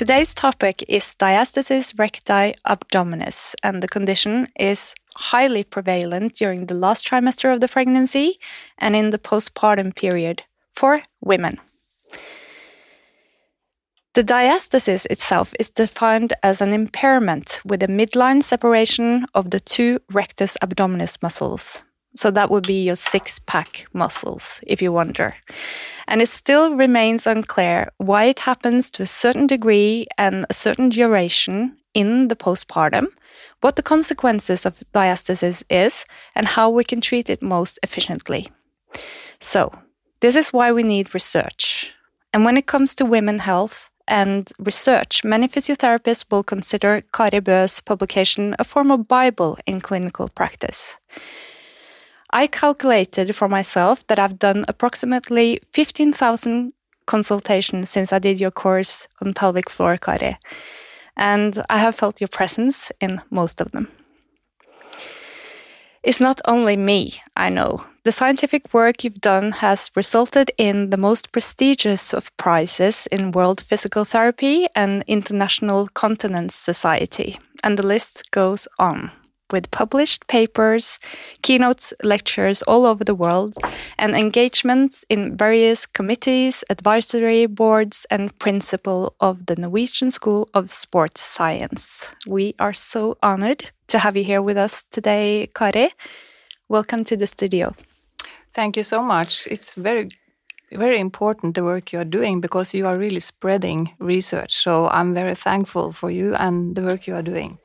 Today's topic is diastasis recti abdominis, and the condition is highly prevalent during the last trimester of the pregnancy and in the postpartum period for women. The diastasis itself is defined as an impairment with a midline separation of the two rectus abdominis muscles. So that would be your six pack muscles, if you wonder. And it still remains unclear why it happens to a certain degree and a certain duration in the postpartum, what the consequences of diastasis is, and how we can treat it most efficiently. So, this is why we need research. And when it comes to women health and research, many physiotherapists will consider Kari publication a form of Bible in clinical practice. I calculated for myself that I've done approximately 15,000 consultations since I did your course on pelvic floor, Kari, and I have felt your presence in most of them. It's not only me, I know. The scientific work you've done has resulted in the most prestigious of prizes in World Physical Therapy and International Continence Society, and the list goes on with published papers, keynotes, lectures all over the world, and engagements in various committees, advisory boards, and principal of the Norwegian School of Sports Science. We are so honored to have you here with us today, Kari. Welcome to the studio. Thank you so much. It's very very important the work you are doing because you are really spreading research. So I'm very thankful for you and the work you are doing.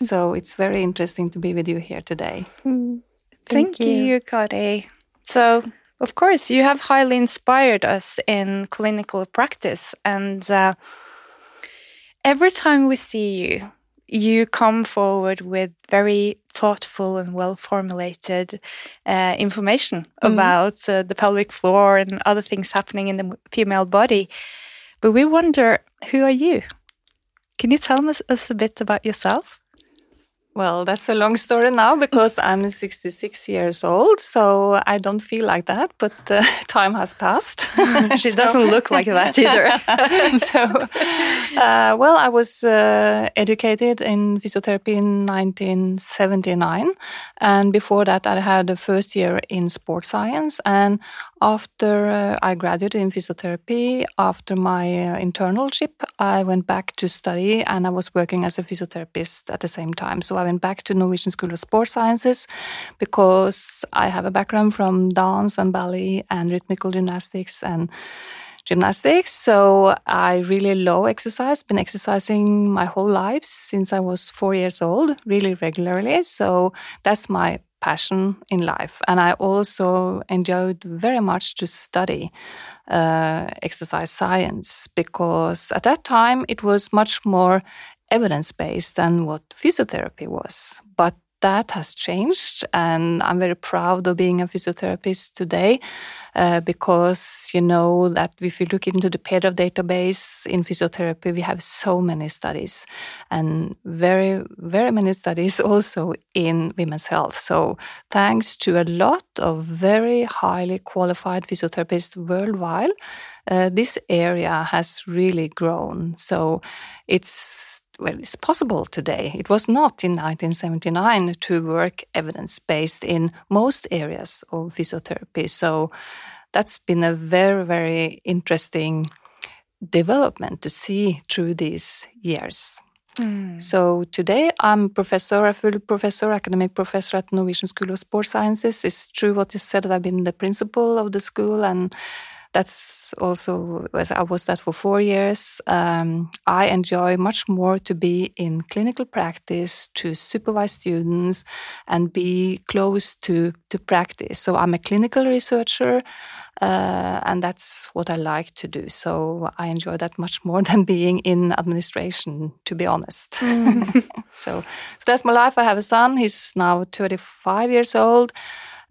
So it's very interesting to be with you here today. Mm. Thank, Thank, you, you Kari. So, of course, you have highly inspired us in clinical practice. And uh, every time we see you you come forward with very thoughtful and well formulated uh, information mm. about uh, the pelvic floor and other things happening in the female body. But we wonder who are you? Can you tell us, us a bit about yourself? Well, that's a long story now because I'm 66 years old, so I don't feel like that, but uh, time has passed. she so. doesn't look like that either. so, uh, well, I was uh, educated in physiotherapy in 1979, and before that, I had a first year in sports science. And after uh, I graduated in physiotherapy, after my uh, internship, I went back to study, and I was working as a physiotherapist at the same time. So I went back to Norwegian School of Sports Sciences because I have a background from dance and ballet and rhythmical gymnastics and gymnastics. So I really love exercise, been exercising my whole life since I was four years old, really regularly. So that's my passion in life. And I also enjoyed very much to study uh, exercise science because at that time it was much more evidence based than what physiotherapy was. But that has changed, and I'm very proud of being a physiotherapist today uh, because you know that if you look into the PEDro database in physiotherapy, we have so many studies and very, very many studies also in women's health. So, thanks to a lot of very highly qualified physiotherapists worldwide, uh, this area has really grown. So, it's well, it's possible today. It was not in 1979 to work evidence based in most areas of physiotherapy. So that's been a very, very interesting development to see through these years. Mm. So today I'm professor, a full professor, academic professor at Norwegian School of Sports Sciences. It's true what you said that I've been the principal of the school and that's also I was that for four years. Um, I enjoy much more to be in clinical practice, to supervise students, and be close to to practice. So I'm a clinical researcher. Uh, and that's what I like to do. So I enjoy that much more than being in administration, to be honest. Mm. so, so that's my life. I have a son. He's now 35 years old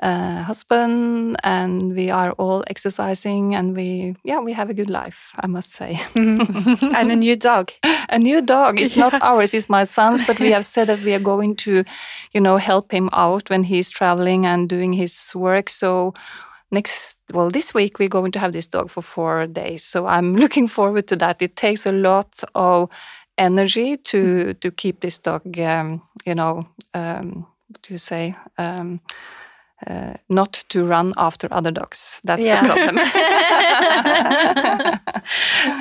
uh, husband and we are all exercising and we yeah we have a good life i must say. And a new dog. A new dog. It's yeah. not ours it's my son's but we have said that we are going to you know help him out when he's traveling and doing his work. So next well this week we're going to have this dog for four days. So i'm looking forward to that. It takes a lot of energy to mm. to keep this dog um, you know um, what do you say um, uh, not to run after other dogs. That's yeah. the problem.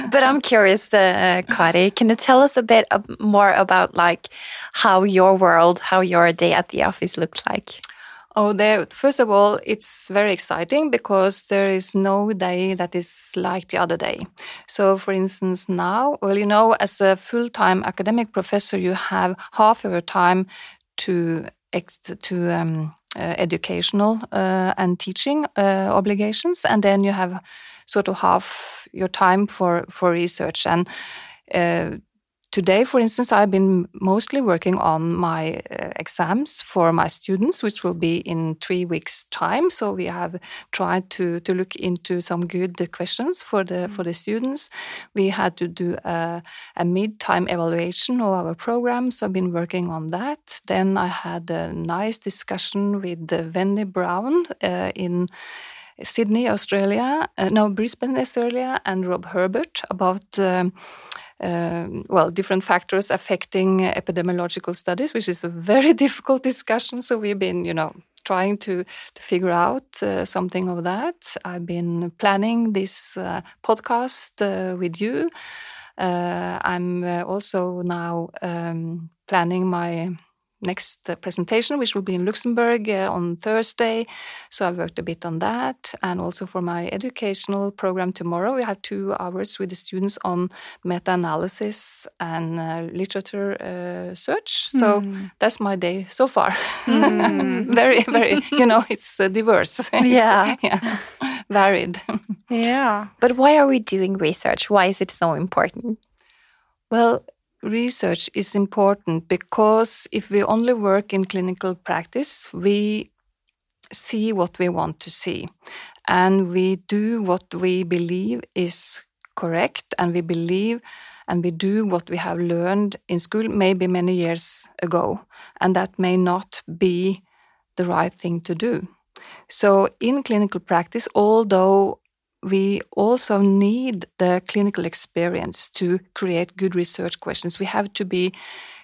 but I'm curious, uh, Kari, can you tell us a bit more about like how your world, how your day at the office looked like? Oh, there. First of all, it's very exciting because there is no day that is like the other day. So, for instance, now, well, you know, as a full-time academic professor, you have half of your time to to um, educational uh, and teaching uh, obligations, and then you have sort of half your time for for research. And Today, for instance, I've been mostly working on my uh, exams for my students, which will be in three weeks' time. So we have tried to to look into some good questions for the for the students. We had to do a, a mid-time evaluation of our program, so I've been working on that. Then I had a nice discussion with Wendy Brown uh, in. Sydney, Australia, uh, no, Brisbane, Australia, and Rob Herbert about um, um, well, different factors affecting epidemiological studies, which is a very difficult discussion. So we've been, you know, trying to to figure out uh, something of that. I've been planning this uh, podcast uh, with you. Uh, I'm uh, also now um, planning my next presentation, which will be in Luxembourg uh, on Thursday. So I worked a bit on that. And also for my educational program tomorrow, we have two hours with the students on meta analysis and uh, literature uh, search. So mm. that's my day so far. Mm. very, very, you know, it's uh, diverse. It's, yeah. yeah. Varied. yeah. But why are we doing research? Why is it so important? Well, research is important because if we only work in clinical practice, we see what we want to see. And we do what we believe is correct and we believe and we do what we have learned in school maybe many years ago. And that may not be the right thing to do. So in clinical practice although we also need the clinical experience to create good research questions. We have to be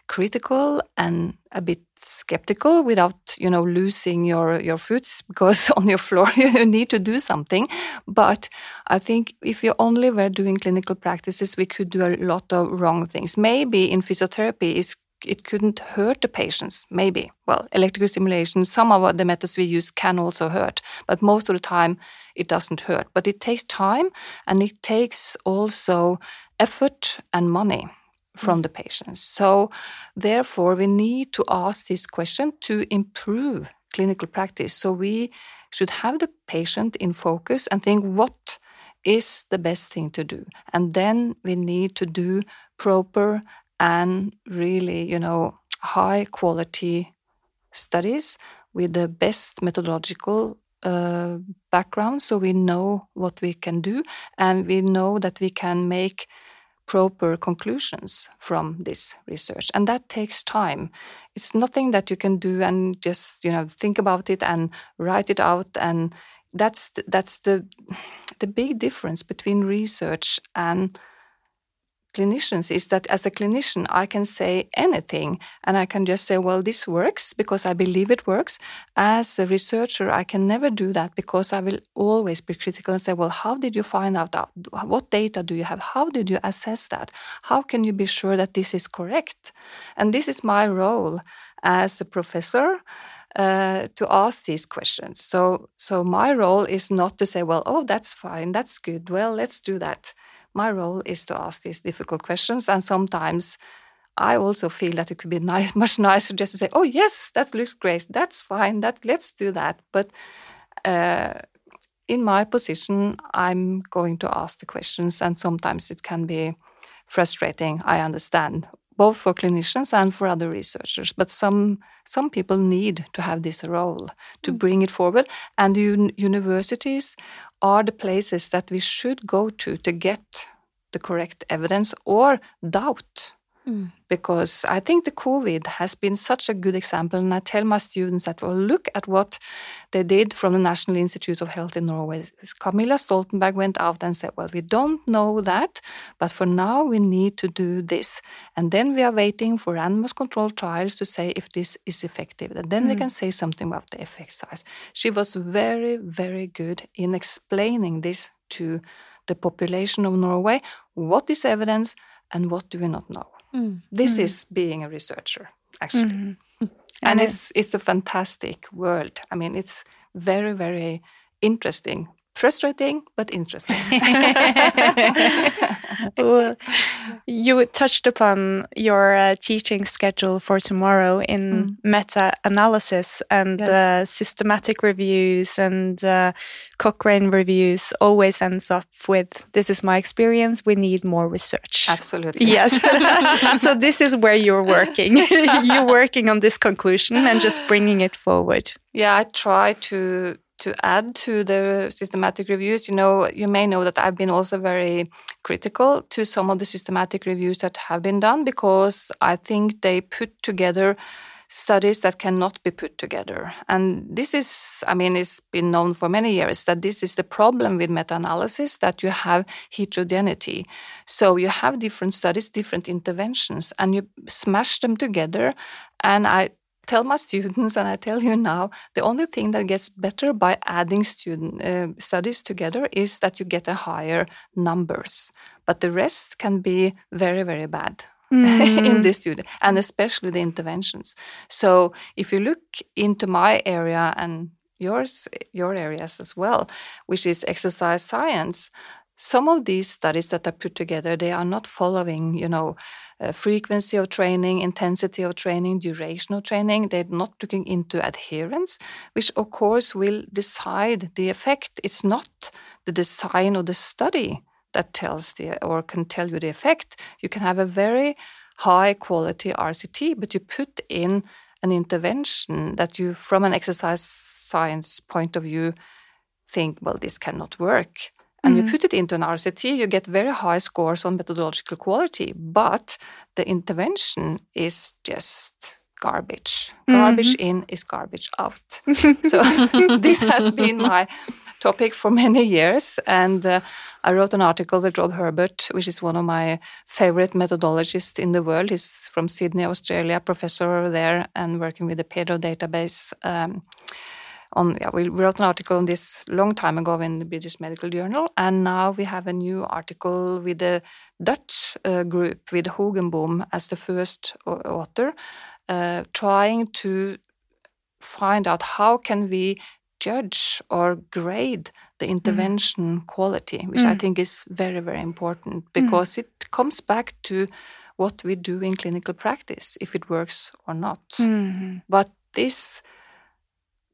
critical and a bit skeptical without you know losing your your foots because on your floor you need to do something but i think if you only were doing clinical practices we could do a lot of wrong things maybe in physiotherapy is it couldn't hurt the patients. Maybe. Well, electrical stimulation, some of the methods we use can also hurt, but most of the time it doesn't hurt. But it takes time and it takes also effort and money from mm. the patients. So, therefore, we need to ask this question to improve clinical practice. So, we should have the patient in focus and think what is the best thing to do. And then we need to do proper and really, you know, high quality studies with the best methodological uh, background. So we know what we can do and we know that we can make proper conclusions from this research. And that takes time. It's nothing that you can do and just you know think about it and write it out. And that's that's the the big difference between research and clinicians is that as a clinician, I can say anything and I can just say, well, this works because I believe it works. As a researcher, I can never do that because I will always be critical and say, well, how did you find out that? What data do you have? How did you assess that? How can you be sure that this is correct? And this is my role as a professor. Uh, to ask these questions. So, so my role is not to say, well, oh, that's fine, that's good. Well, let's do that my role is to ask these difficult questions. And sometimes I also feel that it could be nice, much nicer just to say, "Oh yes, that looks great. That's fine. That let's do that." But uh, in my position, I'm going to ask the questions, and sometimes it can be frustrating. I understand, both for clinicians and for other researchers. But some some people need to have this role to mm. bring it forward, and un universities are the places that we should go to to get the correct evidence or doubt. Mm. Because I think the COVID has been such a good example, and I tell my students that well, look at what they did from the National Institute of Health in Norway. Camilla Stoltenberg went out and said, "Well, we don't know that, but for now we need to do this, and then we are waiting for randomized controlled trials to say if this is effective, and then mm. we can say something about the effect size." She was very, very good in explaining this to the population of Norway. What is evidence, and what do we not know? Mm. This mm. is being a researcher, actually. Mm. And, and it's it's a fantastic world. I mean, it's very very interesting frustrating but interesting. well, you touched upon your uh, teaching schedule for tomorrow in mm. meta analysis and yes. uh, systematic reviews and uh, Cochrane reviews always ends up with this is my experience, we need more research. Absolutely. Yes. so, this is where you're working. you're working on this conclusion and just bringing it forward. Yeah, I try to to add to the systematic reviews, you know, you may know that I've been also very critical to some of the systematic reviews that have been done because I think they put together studies that cannot be put together. And this is, I mean, it's been known for many years that this is the problem with meta analysis that you have heterogeneity. So you have different studies, different interventions, and you smash them together. And I tell my students, and I tell you now, the only thing that gets better by adding student uh, studies together is that you get a higher numbers. But the rest can be very, very bad. Mm. in this student and especially the interventions so if you look into my area and yours your areas as well which is exercise science some of these studies that are put together they are not following you know uh, frequency of training intensity of training duration of training. They're not looking into adherence which of course will decide the effect. It's not the design of the study that tells the or can tell you the effect. You can have a very high quality RCT, but you put in an intervention that you, from an exercise science point of view, think, well, this cannot work. And mm-hmm. you put it into an RCT, you get very high scores on methodological quality, but the intervention is just garbage. Garbage mm-hmm. in is garbage out. so this has been my topic for many years. And uh, I wrote an article with Rob Herbert, which is one of my favorite methodologists in the world. He's from Sydney, Australia, professor there, and working with the Pedro database. Um, on yeah, we wrote an article on this long time ago in the British Medical Journal, and now we have a new article with the Dutch uh, group with Hoogeboom as the first author, uh, trying to find out how can we judge or grade the mm. intervention mm. quality, which mm. I think is very, very important mm. because mm. it comes back to what we do in clinical practice, if it works or not. -hmm. But this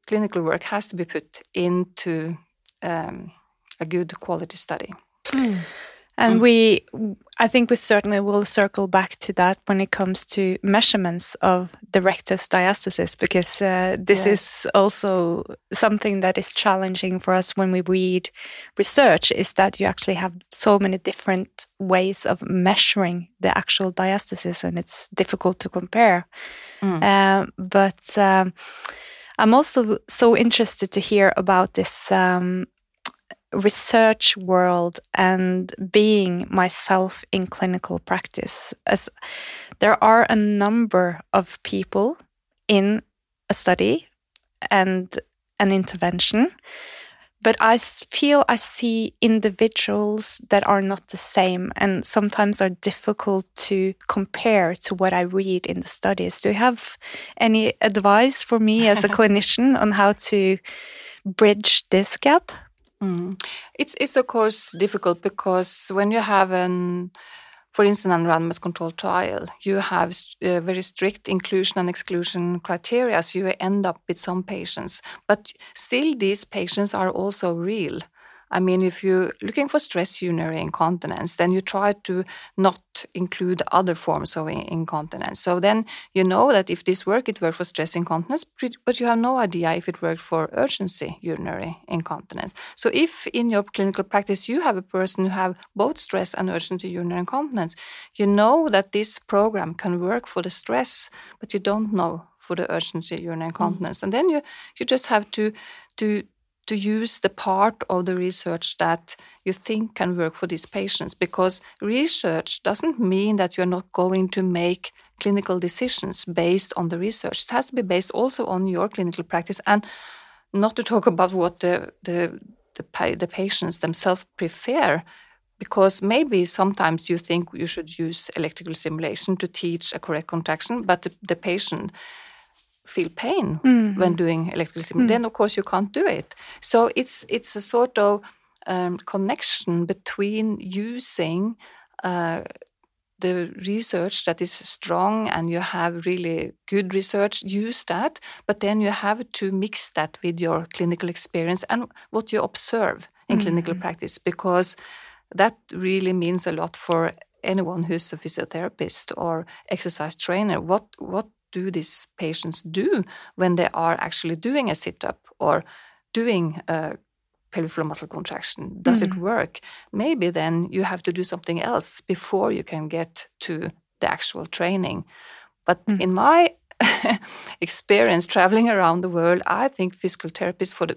clinical work has to be put into um, a good quality study. Mm. And mm. we, I think we certainly will circle back to that when it comes to measurements of the rectus diastasis, because uh, this yes. is also something that is challenging for us when we read research, is that you actually have so many different ways of measuring the actual diastasis, and it's difficult to compare. Mm. Um, but um, I'm also so interested to hear about this um, research world and being myself in clinical practice as there are a number of people in a study and an intervention but i feel i see individuals that are not the same and sometimes are difficult to compare to what i read in the studies do you have any advice for me as a clinician on how to bridge this gap Mm. It's it's of course difficult because when you have an for instance, in a randomized controlled trial, you have uh, very strict inclusion and exclusion criteria, so you end up with some patients. But still, these patients are also real. I mean, if you're looking for stress urinary incontinence, then you try to not include other forms of incontinence. So then you know that if this worked, it worked for stress incontinence, but you have no idea if it worked for urgency urinary incontinence. So if in your clinical practice you have a person who have both stress and urgency urinary incontinence, you know that this program can work for the stress, but you don't know for the urgency urinary incontinence. Mm. And then you you just have to to to use the part of the research that you think can work for these patients because research doesn't mean that you're not going to make clinical decisions based on the research. It has to be based also on your clinical practice and not to talk about what the, the, the, the patients themselves prefer because maybe sometimes you think you should use electrical stimulation to teach a correct contraction, but the, the patient feel pain mm. when doing electrical stimulation, mm. then of course you can't do it. So it's it's a sort of um, connection between using uh, the research that is strong and you have really good research, use that, but then you have to mix that with your clinical experience and what you observe in mm. clinical practice because that really means a lot for anyone who's a physiotherapist or exercise trainer. What what do these patients do when they are actually doing a sit up or doing a pelvic floor muscle contraction? Does mm. it work? Maybe then you have to do something else before you can get to the actual training. But mm. in my experience traveling around the world, I think physical therapists, for the,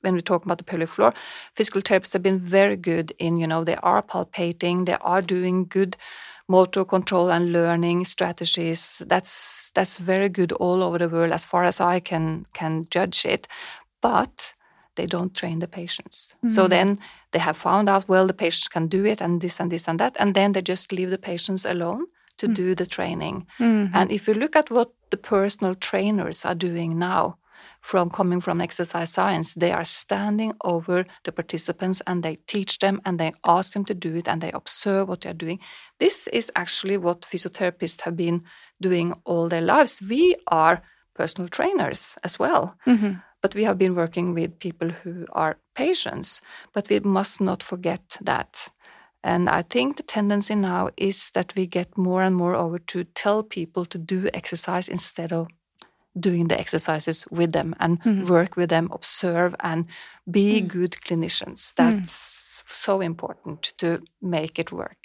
when we talk about the pelvic floor, physical therapists have been very good in, you know, they are palpating, they are doing good motor control and learning strategies. That's that's very good all over the world as far as I can can judge it. But they don't train the patients. Mm. So then they have found out well the patients can do it and this and this and that, and then they just leave the patients alone to mm. do the training. Mm-hmm. And if you look at what the personal trainers are doing now, from coming from exercise science. They are standing over the participants and they teach them and they ask them to do it and they observe what they're doing. This is actually what physiotherapists have been doing all their lives. We are personal trainers as well. Mm-hmm. But we have been working with people who are patients. But we must not forget that And I think the tendency now is that we get more and more over to tell people to do exercise instead of doing the exercises with them and Mhm. work with them, observe, and be Mm. good clinicians. That's so important to make it work.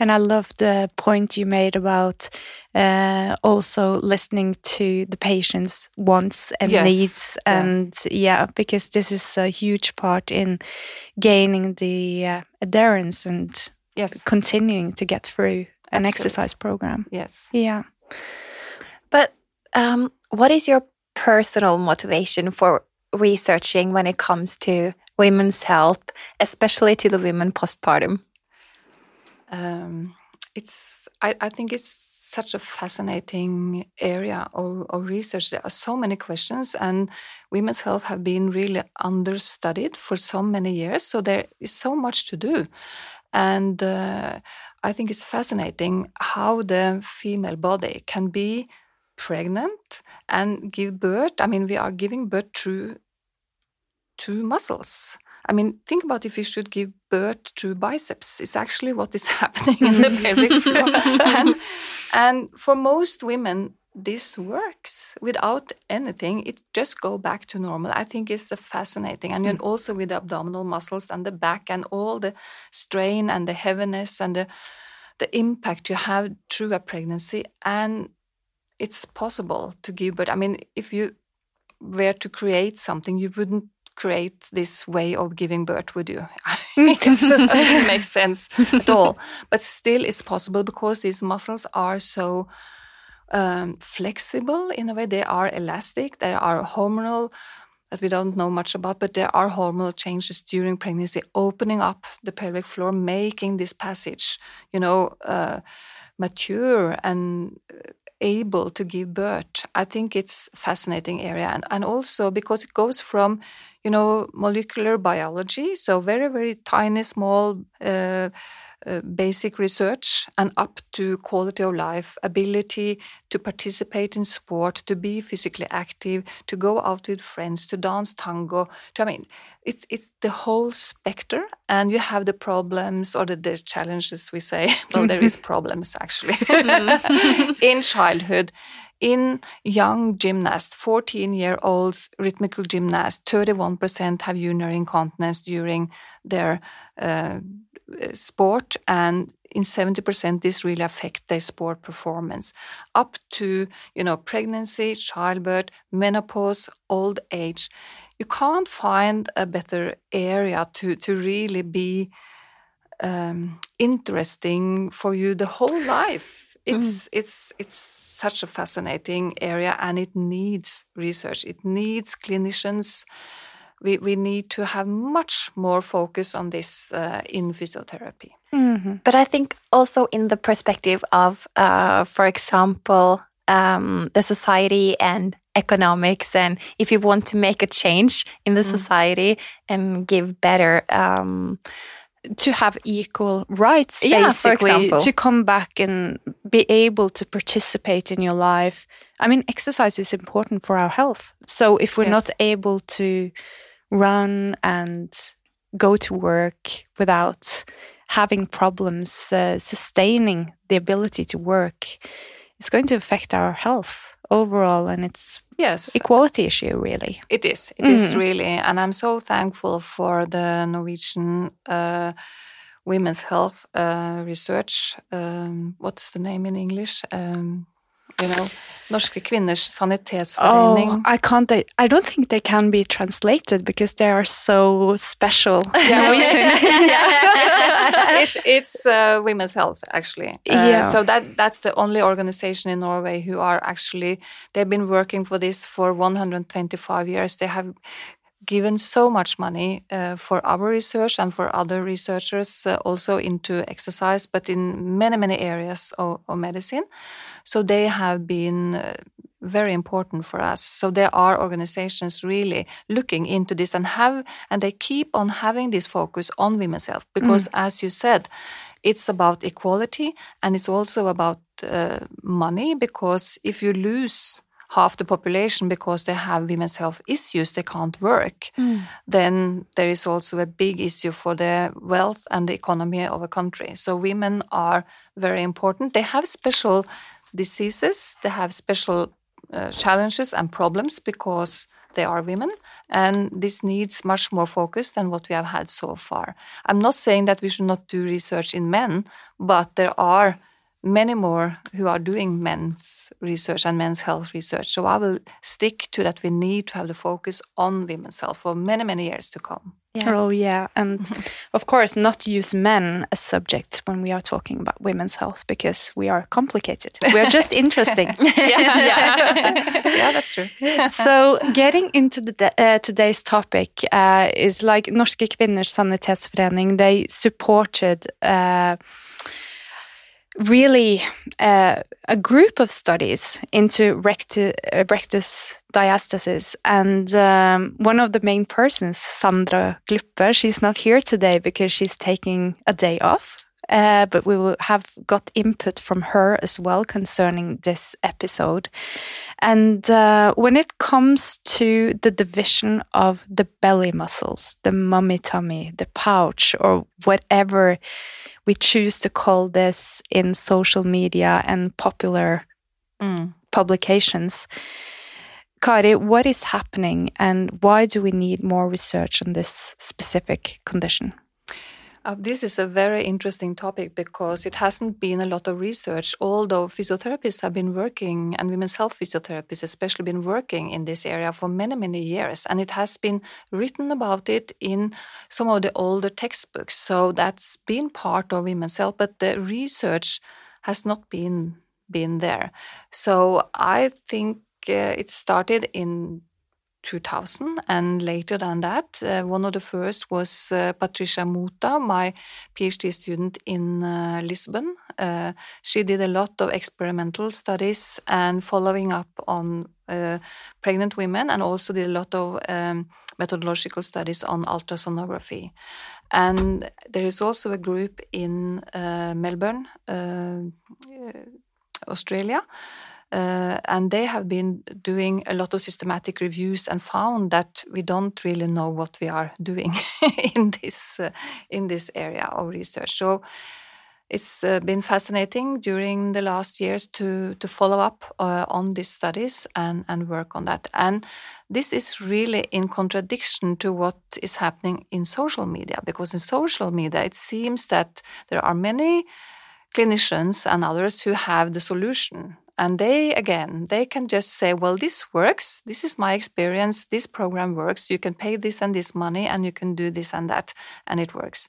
And I love the point you made about uh, also listening to the patient's wants and Yes, needs. yeah. And yeah, because this is a huge part in gaining the uh, adherence and Yes. continuing to get through an Absolutely. exercise program. Yes. Yeah. But um, what is your personal motivation for researching when it comes to women's health, especially to the women postpartum? um, it's I, I think it's such a fascinating area of, of research there are so many questions and women's health have been really understudied for so many years so there is so much to do and uh, i think it's fascinating how the female body can be pregnant and give birth i mean we are giving birth through to muscles I mean, think about if you should give birth to biceps. It's actually what is happening in the pelvic floor. And, and for most women, this works without anything. It just go back to normal. I think it's a fascinating. And then mm. also with the abdominal muscles and the back and all the strain and the heaviness and the, the impact you have through a pregnancy. And it's possible to give birth. I mean, if you were to create something, you wouldn't create this way of giving birth, would you? it doesn't make sense at all. But still, it's possible because these muscles are so um, flexible in a way. They are elastic. They are hormonal that we don't know much about, but there are hormonal changes during pregnancy, opening up the pelvic floor, making this passage, you know, uh, mature and able to give birth. I think it's fascinating area, and, and also because it goes from, you know, molecular biology, so very very tiny, small. Uh, uh, basic research and up to quality of life, ability to participate in sport, to be physically active, to go out with friends, to dance tango. To, I mean, it's it's the whole spectre, and you have the problems or the, the challenges. We say, well, there is problems actually in childhood. In young gymnasts, 14 year olds, rhythmical gymnasts, 31% have urinary incontinence during their uh, sport, and in 70% this really affect their sport performance. Up to you know pregnancy, childbirth, menopause, old age, you can't find a better area to to really be um, interesting for you the whole life. It's it's it's such a fascinating area, and it needs research. It needs clinicians. We we need to have much more focus on this uh, in physiotherapy. Mhm. But I think also in the perspective of, uh, for example, um, the society and economics, and if you want to make a change in the society and give better. Um, to have equal rights, Yeah, for basically, example. to come back and be able to participate in your life. I mean, exercise is important for our health. So if we're Yes. not able to run and go to work without having problems uh, sustaining the ability to work, is going to affect our health overall, and it's Yes, equality issue really. It is. It is Mhm. really, and I'm so thankful for the Norwegian uh, women's health uh, research. Um, what's the name in English? Um, you know, Norske kvinners sanitetsforening. Oh, I can't. I don't think they can be translated because they are so special. Norwegian. it's it's uh, women's health actually. Uh, Yeah. So that that's the only organization in Norway who are actually they've been working for this for 125 years. They have given so much money uh, for our research and for other researchers uh, also into exercise, but in many many areas of, of medicine. So they have been. Uh, very important for us. So there are organizations really looking into this and have and they keep on having this focus on women's health because as you said, it's about equality and it's also about uh, money because if you lose half the population because they have women's health issues, they can't work, Mm. then there is also a big issue for the wealth and the economy of a country. So women are very important. They have special diseases, they have special uh, challenges and problems because they are women, and this needs much more focus than what we have had so far. I'm not saying that we should not do research in men, but there are many more who are doing men's research and men's health research. So I will stick to that we need to have the focus on women's health for many, many years to come. Yeah. Oh, yeah. And of course, not use men as subjects when we are talking about women's health because we are complicated. We are just interesting. yeah, yeah, that's true. so, getting into the, uh, today's topic uh, is like Norske Kvinners Sanitetsforening, they supported. Uh, really uh, a group of studies into uh, rectus diastasis. And um, one of the main persons sandra Gluppe, she's not here today because she's taking a day off uh, but we will have got input from her as well concerning this episode. And uh, when it comes to the division of the belly muscles, the mummy tummy, the pouch, or whatever we choose to call this in social media and popular Mm. publications. Kari, what is happening and why do we need more research on this specific condition? Uh, this is a very interesting topic because it hasn't been a lot of research, although physiotherapists have been working, and women's health physiotherapists especially been working in this area for many, many years. And it has been written about it in some of the older textbooks. So that's been part of women's health, but the research has not been been there. So I think uh, it started in 2000 and later than that. Uh, one of the first was uh, Patricia Muta, my PhD student in uh, Lisbon. Uh, she did a lot of experimental studies and following up on uh, pregnant women and also did a lot of um, methodological studies on ultrasonography. And there is also a group in uh, Melbourne, Australia, uh, and they have been doing a lot of systematic reviews and found that we don't really know what we are doing in this uh, in this area of research. So it's uh, been fascinating during the last years to to follow up uh, on these studies and and work on that. And this is really in contradiction to what is happening in social media because in social media it seems that there are many clinicians and others who have the solution and they again they can just say well this works. This is my experience. This program works. You can pay this and this money and you can do this and that. And it works.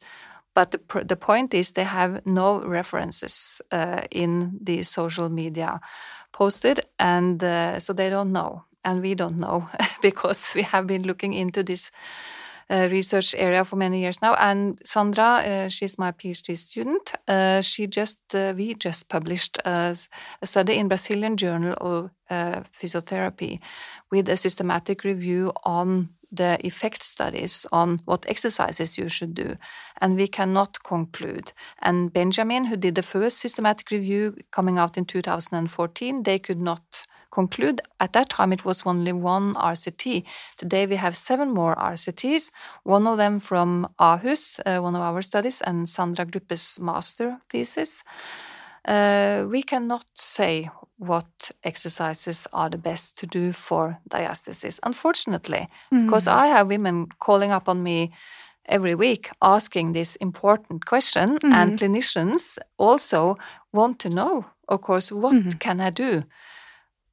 But the, the point is they have no references uh, in the social media posted and uh, so they don't know. And we don't know because we have been looking into this research area for many years now. And Sandra, uh, she's my PhD student. Uh, she just we just published a, a, study in Brazilian Journal of Physiotherapy with a systematic review on the effect studies on what exercises you should do, and we cannot conclude. And Benjamin, who did the first systematic review coming out in 2014, they could not conclude. At that time, it was only one RCT. Today, we have seven more RCTs, one of them from Ahus, uh, one of our studies, and Sandra Gluppe's master thesis. Uh, we cannot say what exercises are the best to do for diastasis, unfortunately, mm. because I have women calling up on me every week asking this important question, mm. and clinicians also want to know, of course, what mm. can I do?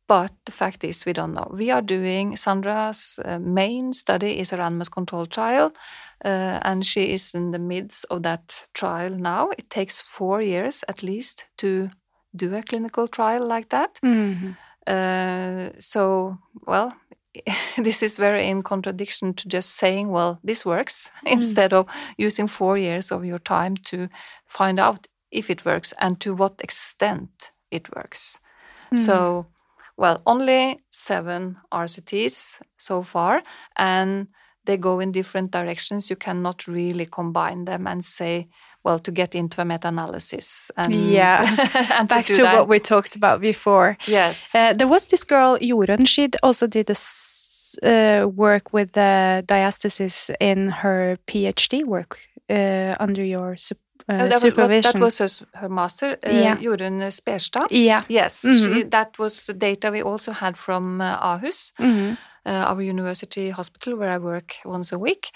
But the fact is, we don't know. We are doing Sandra's uh, main study is a randomized controlled trial, uh, and she is in the midst of that trial now. It takes four years at least to do a clinical trial like that. Mm-hmm. Uh, so, well, this is very in contradiction to just saying, well, this works, mm. instead of using four years of your time to find out if it works and to what extent it works. Mm. So, well, only seven RCTs so far, and they go in different directions. You cannot really combine them and say well to get into a meta-analysis and yeah. and back to, to, what we talked about before. Yes. Uh, there was this girl Jorunn. She also did this uh, work with the diastasis in her phd work uh, under your sup- uh, Oh, that, was, supervision. that was her, her master uh, Yeah. Jorunn Sperstad. Yeah. Yes. Mhm. she, that was the data we also had from uh, Ahus Mhm. uh, our university hospital where I work once a week.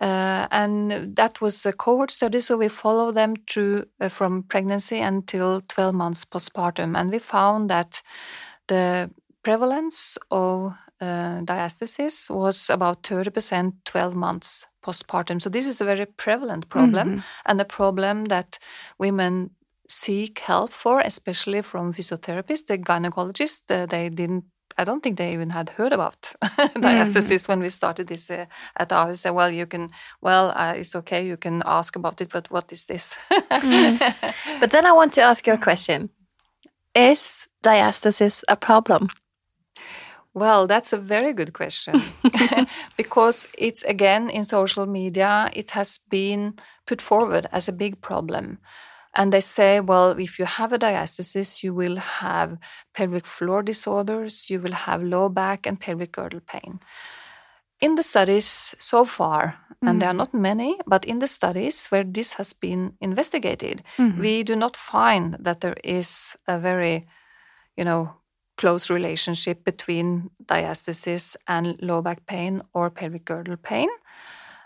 Uh, and that was a cohort study, so we follow them through uh, from pregnancy until 12 months postpartum. And we found that the prevalence of uh, diastasis was about 30% 12 months postpartum. So this is a very prevalent problem Mhm. and a problem that women seek help for, especially from physiotherapists, the gynecologists. uh, they didn't. I don't think they even had heard about diastasis when we started this uh, at our So, well, you can, well, uh, it's okay, you can ask about it, but what is this? But then I want to ask you a question. Is diastasis a problem? Well, that's a very good question because it's again in social media, it has been put forward as a big problem. And they say, well, if you have a diastasis, you will have pelvic floor disorders, you will have low back and pelvic girdle pain. In the studies so far, and there are not many, but in the studies where this has been investigated, Mhm. we do not find that there is a very, you know, close relationship between diastasis and low back pain or pelvic girdle pain.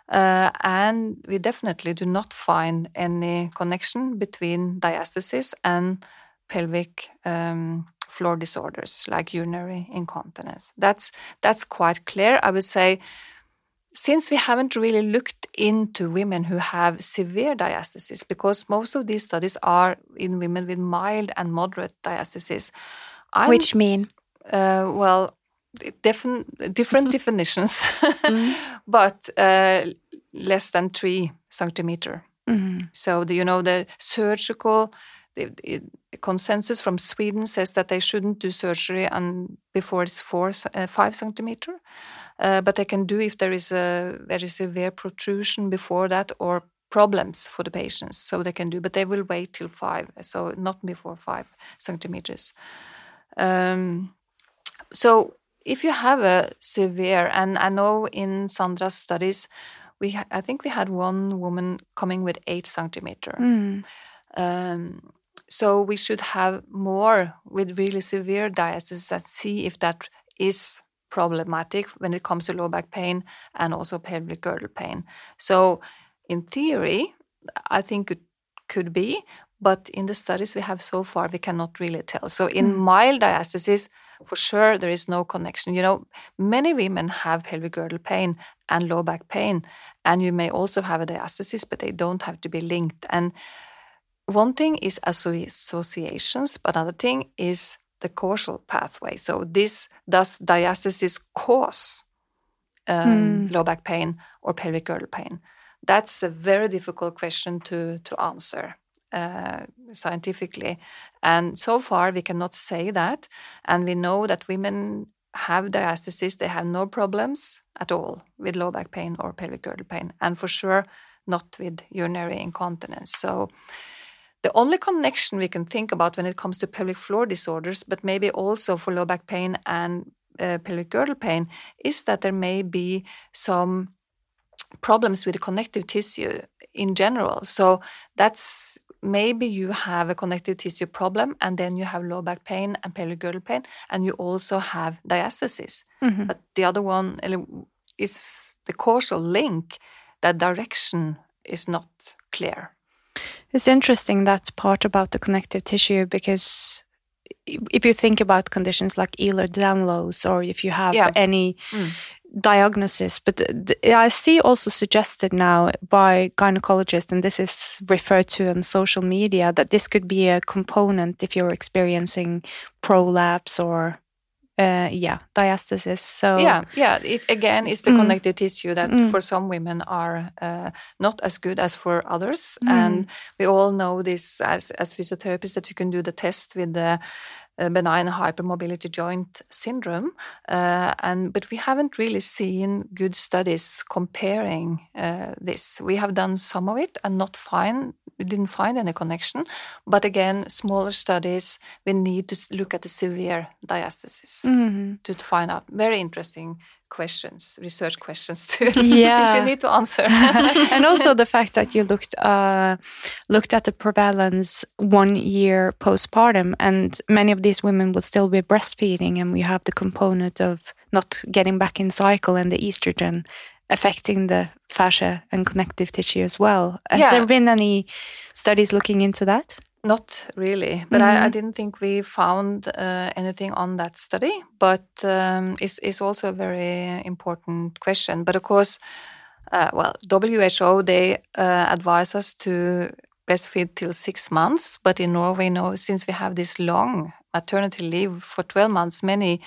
Uh, and we definitely do not find any connection between diastasis and pelvic um, floor disorders like urinary incontinence. That's that's quite clear. I would say since we haven't really looked into women who have severe diastasis, because most of these studies are in women with mild and moderate diastasis. I'm, Which mean? uh, well, different different definitions, but uh, less than three centimeter. Mhm. So the, you know the surgical the, the consensus from Sweden says that they shouldn't do surgery and before it's four uh, five centimeter, uh, but they can do if there is a very severe protrusion before that or problems for the patients. So they can do, but they will wait till five, so not before five centimeters. Um, so if you have a severe, and I know in Sandra's studies, we I think we had one woman coming with eight centimeter. Mm. Um, so we should have more with really severe diastasis and see if that is problematic when it comes to low back pain and also pelvic girdle pain. So in theory, I think it could be, but in the studies we have so far, we cannot really tell. So in mild diastasis, for sure there is no connection. You know, many women have pelvic girdle pain and low back pain, and you may also have a diastasis, but they don't have to be linked. And one thing is associations, but another thing is the causal pathway. So this does diastasis cause um, low back pain or pelvic girdle pain? That's a very difficult question to to answer scientifically, and so far we cannot say that. And we know that women have diastasis; they have no problems at all with low back pain or pelvic girdle pain, and for sure not with urinary incontinence. So. The only connection we can think about when it comes to pelvic floor disorders, but maybe also for low back pain and uh, pelvic girdle pain, is that there may be some problems with the connective tissue in general. So that's maybe you have a connective tissue problem and then you have low back pain and pelvic girdle pain and you also have diastasis. Mhm. But the other one is the causal link, that direction is not clear. It's interesting that part about the connective tissue because if you think about conditions like Ehlers-Danlos or if you have Yeah. any Mm. Diagnosis, but I see also suggested now by gynecologists, and this is referred to on social media, that this could be a component if you're experiencing prolapse or uh, yeah diastasis. So Yeah, yeah. It again is the Mm. connective tissue that Mm. for some women are uh, not as good as for others, Mm. and we all know this as as physiotherapists that we can do the test with the benign hypermobility joint syndrome, uh, and but we haven't really seen good studies comparing uh, this. We have done some of it and not find we didn't find any connection. But again, smaller studies, we need to look at the severe diastasis Mm-hmm. to, to find out. Very interesting questions, research questions too. Yeah. which you need to answer. and also the fact that you looked uh, looked at the prevalence one year postpartum, and many of these women will still be breastfeeding, and we have the component of not getting back in cycle and the estrogen affecting the fascia and connective tissue as well. Has Yeah. there been any studies looking into that? Not really, but I, I Mhm. didn't think we found uh, anything on that study. But um, it's, it's also a very important question. But of course, uh, well, WHO they uh, advise us to breastfeed till six months. But in Norway, no, since we have this long maternity leave for twelve months, many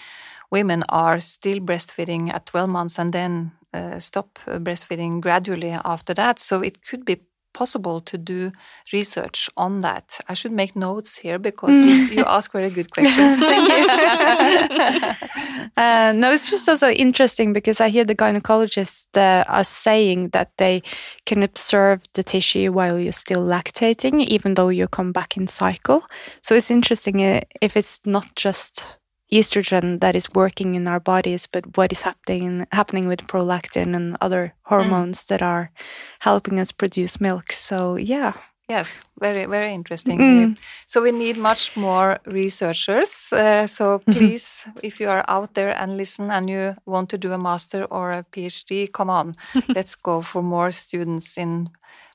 women are still breastfeeding at twelve months and then uh, stop uh, breastfeeding gradually after that. So it could be possible to do research on that. I should make notes here because you, you ask very good questions. Uh, no, it's just also interesting because I hear the gynecologists uh, are saying that they can observe the tissue while you're still lactating, even though you come back in cycle. So it's interesting uh, if it's not just estrogen that is working in our bodies, but what is happening happening with prolactin and other hormones that are helping us produce milk. So yeah. yes, very very interesting. Mm. So we need much more researchers. Uh, so please, if you are out there and listen and you want to do a master or a PhD, come on, let's go for more students in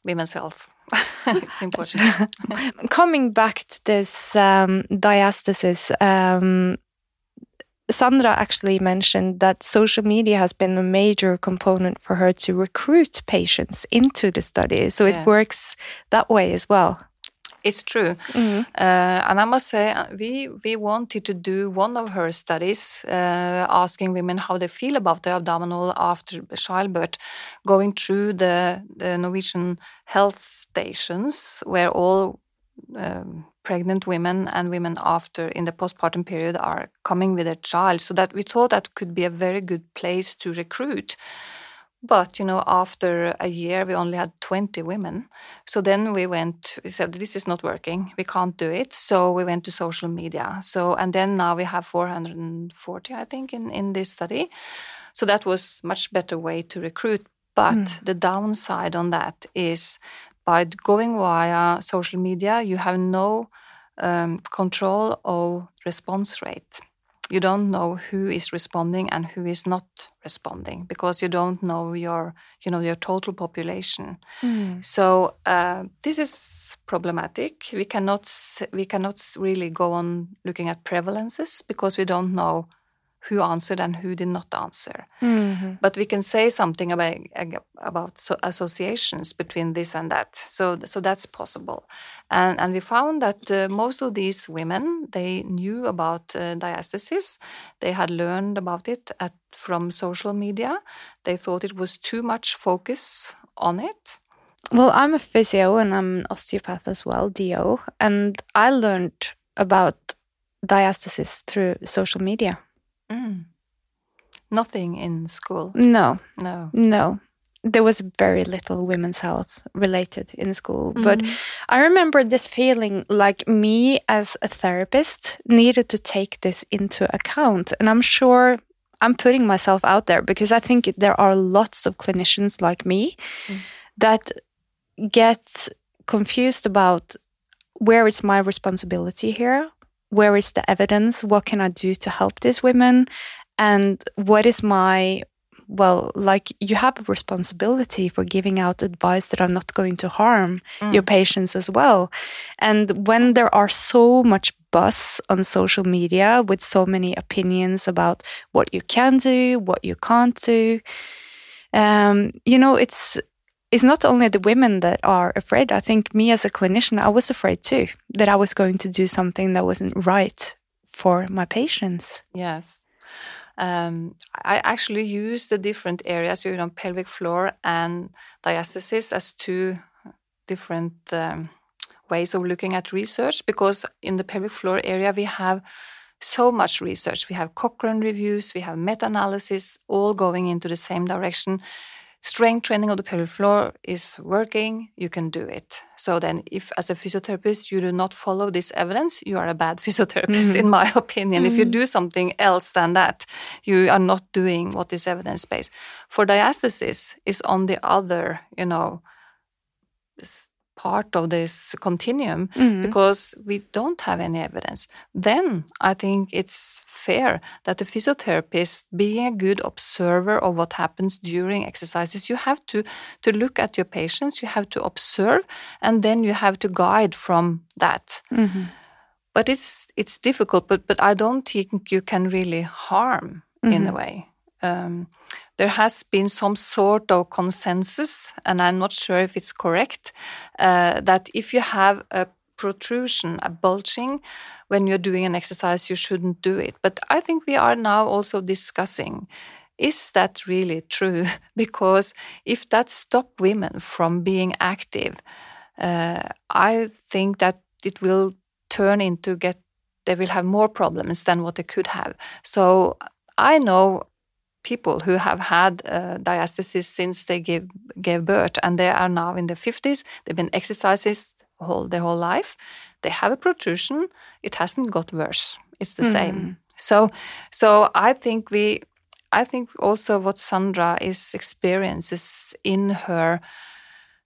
women's health. it's important. coming back to this um, diastasis, um, Sandra actually mentioned that social media has been a major component for her to recruit patients into the study. So it works that way as well. It's true. Uh, and I must say, uh, we we wanted to do one of her studies, uh, asking women how they feel about the abdominal after childbirth, going through the, the Norwegian health stations where all um, pregnant women and women after in the postpartum period are coming with a child. So that we thought that could be a very good place to recruit. But you know, after a year, we only had 20 women. So then we went, we said, this is not working. We can't do it. So we went to social media. So, and then now we have 440, I think, in, in this study. So that was much better way to recruit. But mm. the downside on that is by going via social media, you have no um, control of response rate. You don't know who is responding and who is not responding because you don't know your you know your total population. So uh, this is problematic. We cannot we cannot really go on looking at prevalences because we don't know who answered and who did not answer but we can say something about about so associations between this and that. So so that's possible, and and we found that uh, most of these women they knew about uh, diastasis. They had learned about it at from social media. They thought it was too much focus on it. Well, I'm a physio and I'm an osteopath as well, DO, and I learned about diastasis through social media. Mm. Nothing in school. No, No. No, there was very little women's health related in school. But I remember this feeling like me as a therapist needed to take this into account. And I'm sure I'm putting myself out there because I think there are lots of clinicians like me that get confused about where is my responsibility here? Where is the evidence? What can I do to help these women? And what is my well, like you have a responsibility for giving out advice that are not going to harm your patients as well. And when there are so much buzz on social media with so many opinions about what you can do, what you can't do, um, you know, it's it's not only the women that are afraid. I think me as a clinician, I was afraid too that I was going to do something that wasn't right for my patients. Yes. Um, I actually use the different areas, you know, pelvic floor and diastasis as two different um, ways of looking at research because in the pelvic floor area we have so much research. We have Cochrane reviews, we have meta analysis, all going into the same direction. Strength training of the pelvic floor is working, you can do it. So then, if as a physiotherapist you do not follow this evidence, you are a bad physiotherapist, mm -hmm. in my opinion. Mm -hmm. If you mm-hmm. do something else than that, you are not doing what is evidence based. For diastasis, is on the other, you know, part of this continuum mm. because we don't have any evidence. Then I think it's fair that the physiotherapist, being a good observer of what happens during exercises, you have to, to look at your patients, you have to observe, and then you have to guide from that. Mm-hmm. But it's it's difficult, but but I don't think you can really harm mm-hmm. in a mm-hmm. way. Um, there has been some sort of consensus, and I'm not sure if it's correct, uh, that if you have a protrusion, a bulging, when you're doing an exercise, you shouldn't do it. But I think we are now also discussing is that really true? because if that stops women from being active, uh, I think that it will turn into get they will have more problems than what they could have. So I know people who have had uh, diastasis since they gave, gave birth and they are now in their 50s. They've been exercises whole, their whole life. They have a protrusion. It hasn't got worse. It's the mm. same. So, so I think we, I think also what Sandra is experiences in her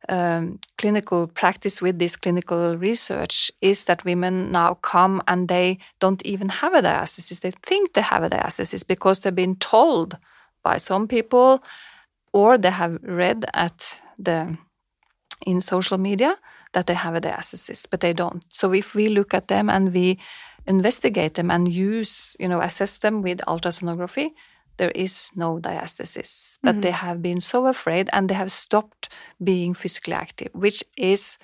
um, clinical practice with this clinical research is that women now come and they don't even have a diastasis. They think they have a diastasis because they've been told by some people or they have read at the in social media that they have a diastasis, but they don't. So if we look at them and we investigate them and use, you know, assess them with ultrasonography, there is no diastasis. But mm. they have been so afraid and they have stopped being physically active, which is,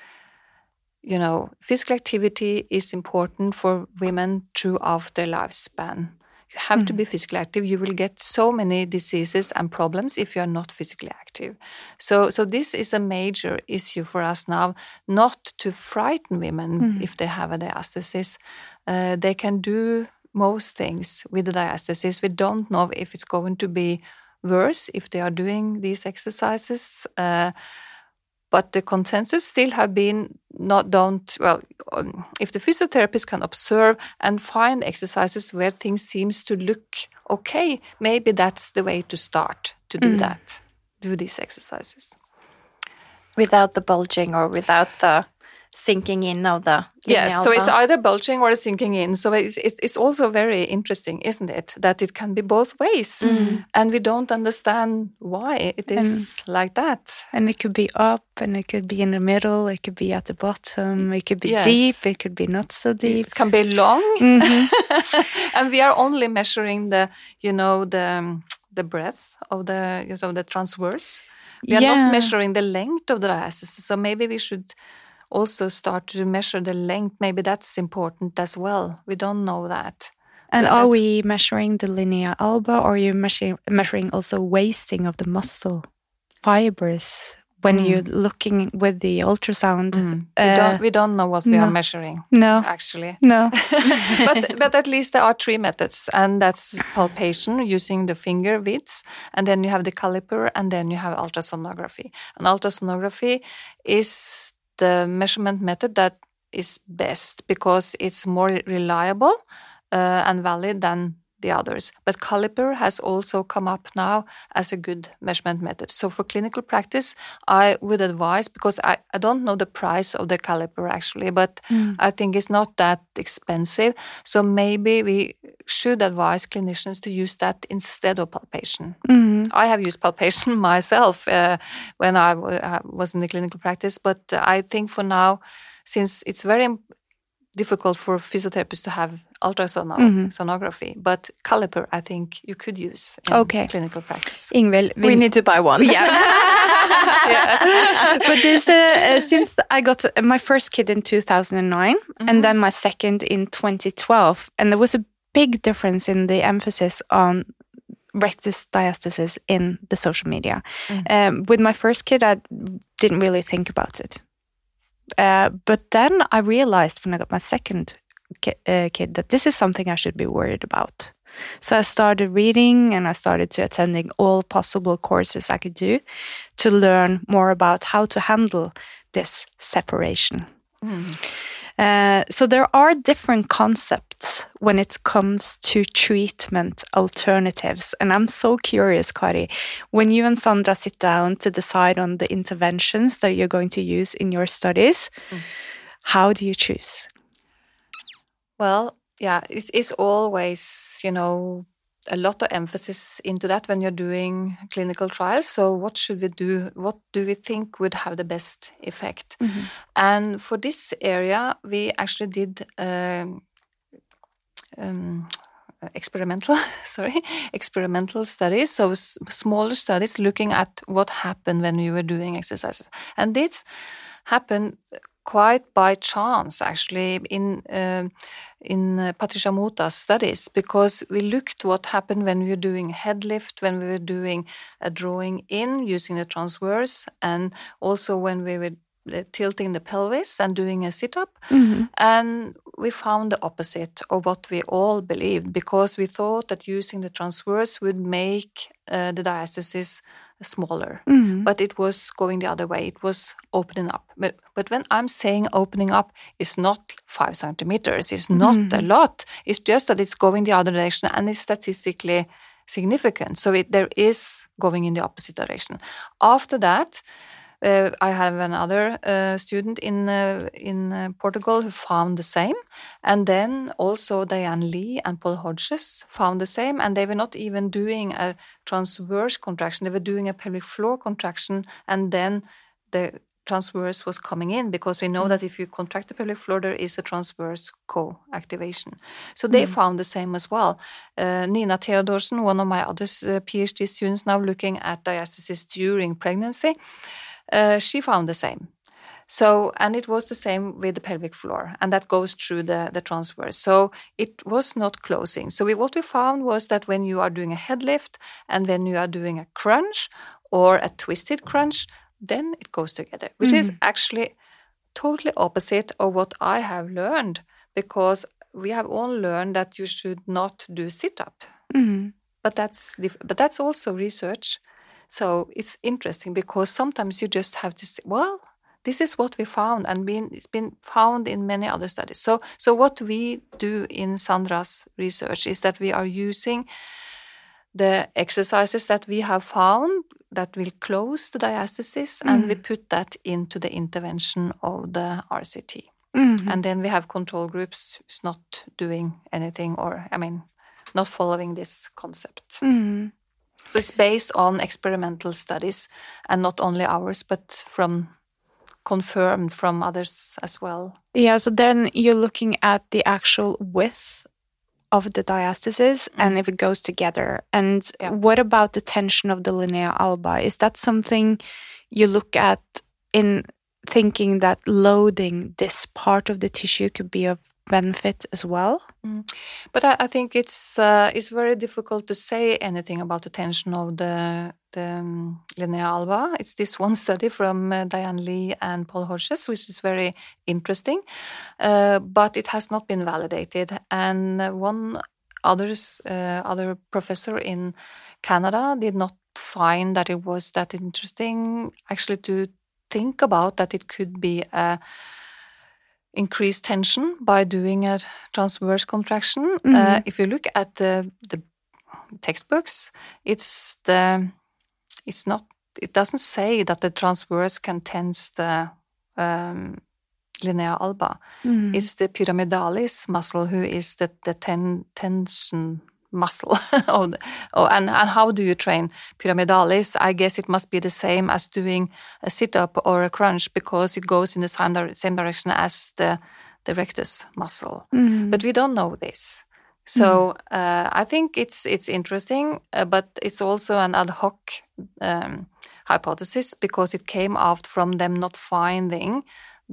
you know, physical activity is important for women throughout their lifespan. You have mm. to be physically active. You will get so many diseases and problems if you are not physically active. So, so this is a major issue for us now, not to frighten women mm. if they have a diastasis. Uh, they can do most things with the diastasis. We don't know if it's going to be worse if they are doing these exercises. Uh, but the consensus still have been not don't well um, if the physiotherapist can observe and find exercises where things seems to look okay maybe that's the way to start to do mm. that do these exercises without the bulging or without the sinking in of the yes so it's either bulging or sinking in so it's, it's also very interesting isn't it that it can be both ways mm. and we don't understand why it is and, like that and it could be up and it could be in the middle it could be at the bottom it could be yes. deep it could be not so deep it can be long mm -hmm. and we are only measuring the you know the the breadth of the you know, the transverse we are yeah. not measuring the length of the diastasis so maybe we should also start to measure the length. Maybe that's important as well. We don't know that. And are we measuring the linea alba or are you measuring, measuring also wasting of the muscle fibers when mm. you're looking with the ultrasound? Mm. Uh, we, don't, we don't know what we no. are measuring. No. Actually. No. but, but at least there are three methods, and that's palpation using the finger widths, and then you have the caliper, and then you have ultrasonography. And ultrasonography is the measurement method that is best because it's more reliable uh, and valid than the others. But caliper has also come up now as a good measurement method. So for clinical practice, I would advise because I, I don't know the price of the caliper actually, but mm. I think it's not that expensive. So maybe we should advise clinicians to use that instead of palpation. Mm. I have used palpation myself uh, when I was in the clinical practice, but I think for now, since it's very difficult for physiotherapists to have ultrasonography, mm -hmm. but caliper I think you could use in okay. clinical practice. Ingvild, we, we, need to buy one. Yeah. yes. but this, uh, uh, since I got my first kid in 2009 mm -hmm. and mm-hmm. then my second in 2012, and there was a big difference in the emphasis on rectus diastasis in the social media. Mm -hmm. um, with my first kid, I didn't really think about it Uh, but then I realized when I got my second ki- uh, kid that this is something I should be worried about. So I started reading and I started to attending all possible courses I could do to learn more about how to handle this separation. Uh, so there are different concepts when it comes to treatment alternatives, and I'm so curious, Kari, when you and Sandra sit down to decide on the interventions that you're going to use in your studies, how do you choose? Well, yeah, it is always, you know, a lot of emphasis into that when you're doing clinical trials. So, what should we do? What do we think would have the best effect? And for this area, we actually did um, um, experimental, sorry, experimental studies. So, smaller studies looking at what happened when you were doing exercises, and this happened quite by chance actually in um in uh, Patricia Mota's studies because we looked what happened when we were doing head lift, when we were doing a drawing in using the transverse, and also when we were uh, tilting the pelvis and doing a sit up. And we found the opposite of what we all believed because we thought that using the transverse would make uh, the diastasis smaller mm-hmm. but it was going the other way. It was opening up. But but when I'm saying opening up, it's not five centimeters. It's not a mm-hmm. lot. It's just that it's going the other direction and it's statistically significant. So it, there is going in the opposite direction. After that. Uh, I have another uh, student in uh, in Portugal who found the same, and then also Diane Lee and Paul Hodges found the same, and they were not even doing a transverse contraction; they were doing a pelvic floor contraction, and then the transverse was coming in because we know that if you contract the pelvic floor, there is a transverse co-activation. So they found the same as well. Uh, Nina Theodorsen, one of my other uh, PhD students, now looking at diastasis during pregnancy uh, she found the same. So, and it was the same with the pelvic floor, and that goes through the, the transverse. So it was not closing. So we, what we found was that when you are doing a head lift and when you are doing a crunch or a twisted crunch, then it goes together, which is actually totally opposite of what I have learned because we have all learned that you should not do sit up. But that's but that's also research. So it's interesting because sometimes you just have to say, well, this is what we found, and been, it's been found in many other studies. So, so what we do in Sandra's research is that we are using the exercises that we have found that will close the diastasis, and we mm. put that into the intervention of the RCT. Mm-hmm. And then we have control groups who's not doing anything, or I mean, not following this concept. Mm-hmm. So it's based on experimental studies and not only ours, but from confirmed from others as well. Yeah, so then you're looking at the actual width of the diastasis mm. and if it goes together. And Yeah. what about the tension of the linea alba? Is that something you look at in thinking that loading this part of the tissue could be of benefit as well? But I, I think it's uh, it's very difficult to say anything about the tension of the the um, alba. It's this one study from uh, Diane Lee and Paul Hodges, which is very interesting, uh, but it has not been validated. And uh, one others uh, other professor in Canada did not find that it was that interesting actually to think about that it could be a increased tension by doing a transverse contraction. Uh, if you look at the the textbooks, it's the it's not it doesn't say that the transverse can tense the um, linea alba. It's the pyramidalis muscle who is the the ten, tension muscle. of the, oh, and and how do you train pyramidalis? I guess it must be the same as doing a sit up or a crunch because it goes in the same, same direction as the the rectus muscle. But we don't know this. So uh, I think it's it's interesting, uh, but it's also an ad hoc um, hypothesis because it came out from them not finding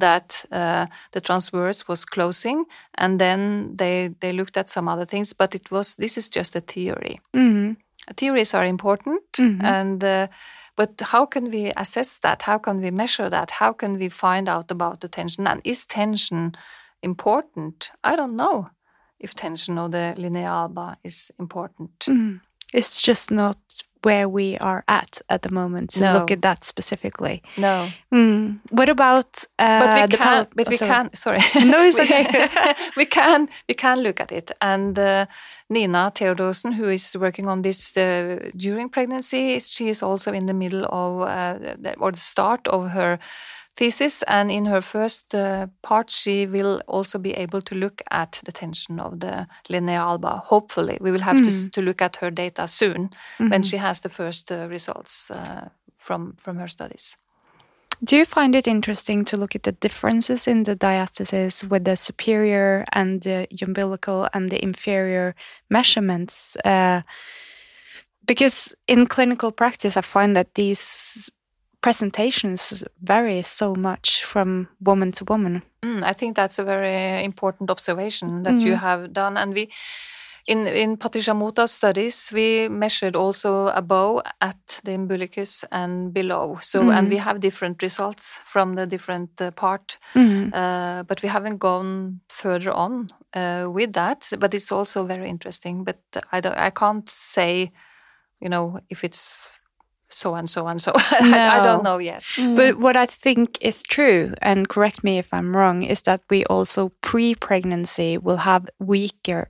that uh, the transverse was closing, and then they they looked at some other things, but it was this is just a theory. Mm-hmm. Theories are important, and uh, But how can we assess that? How can we measure that? How can we find out about the tension? And is tension important? I don't know if tension or the linea alba is important. Mm. It's just not where we are at at the moment to No. look at that specifically. No, Mm. What about uh, but we can. but oh, we sorry. can. Sorry. No, it's We- okay. we can. We can look at it. And uh, Nina Theodorsen, who is working on this uh, during pregnancy, she is also in the middle of uh, or the start of her thesis. And in her first uh, part, she will also be able to look at the tension of the linea alba. Hopefully, we will have to, s- to look at her data soon when she has the first uh, results uh, from from her studies. Do you find it interesting to look at the differences in the diastasis with the superior and the umbilical and the inferior measurements? Uh, because in clinical practice, I find that these presentations vary so much from woman to woman. Mm, I think that's a very important observation that you have done. And we, in in Patricia studies, we measured also above at the umbilicus and below. So, and we have different results from the different uh, part. Uh, but we haven't gone further on uh, with that. But it's also very interesting. But I don't, I can't say, you know, if it's so and so and so. I, I don't know yet. Mm. But what I think is true, and correct me if I'm wrong, is that we also pre pregnancy will have weaker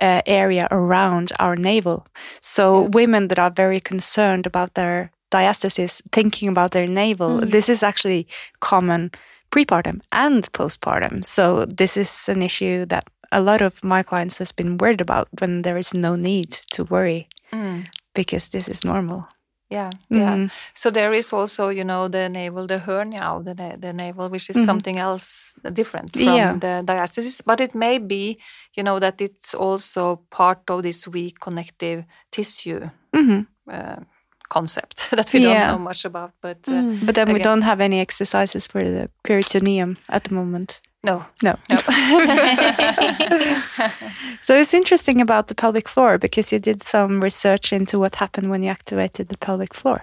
uh, area around our navel. So women that are very concerned about their diastasis, thinking about their navel, mm. this is actually common prepartum and postpartum. So this is an issue that a lot of my clients has been worried about when there is no need to worry mm. because this is normal. Yeah, yeah. Mhm. So there is also, you know, the navel, the hernia of the, na- the navel, which is something else different from Yeah. the diastasis. But it may be, you know, that it's also part of this weak connective tissue Mhm. uh, concept that we Yeah. don't know much about. But uh, But then we don't have any exercises for the peritoneum at the moment. No, No. no. So it's interesting about the pelvic floor because you did some research into what happened when you activated the pelvic floor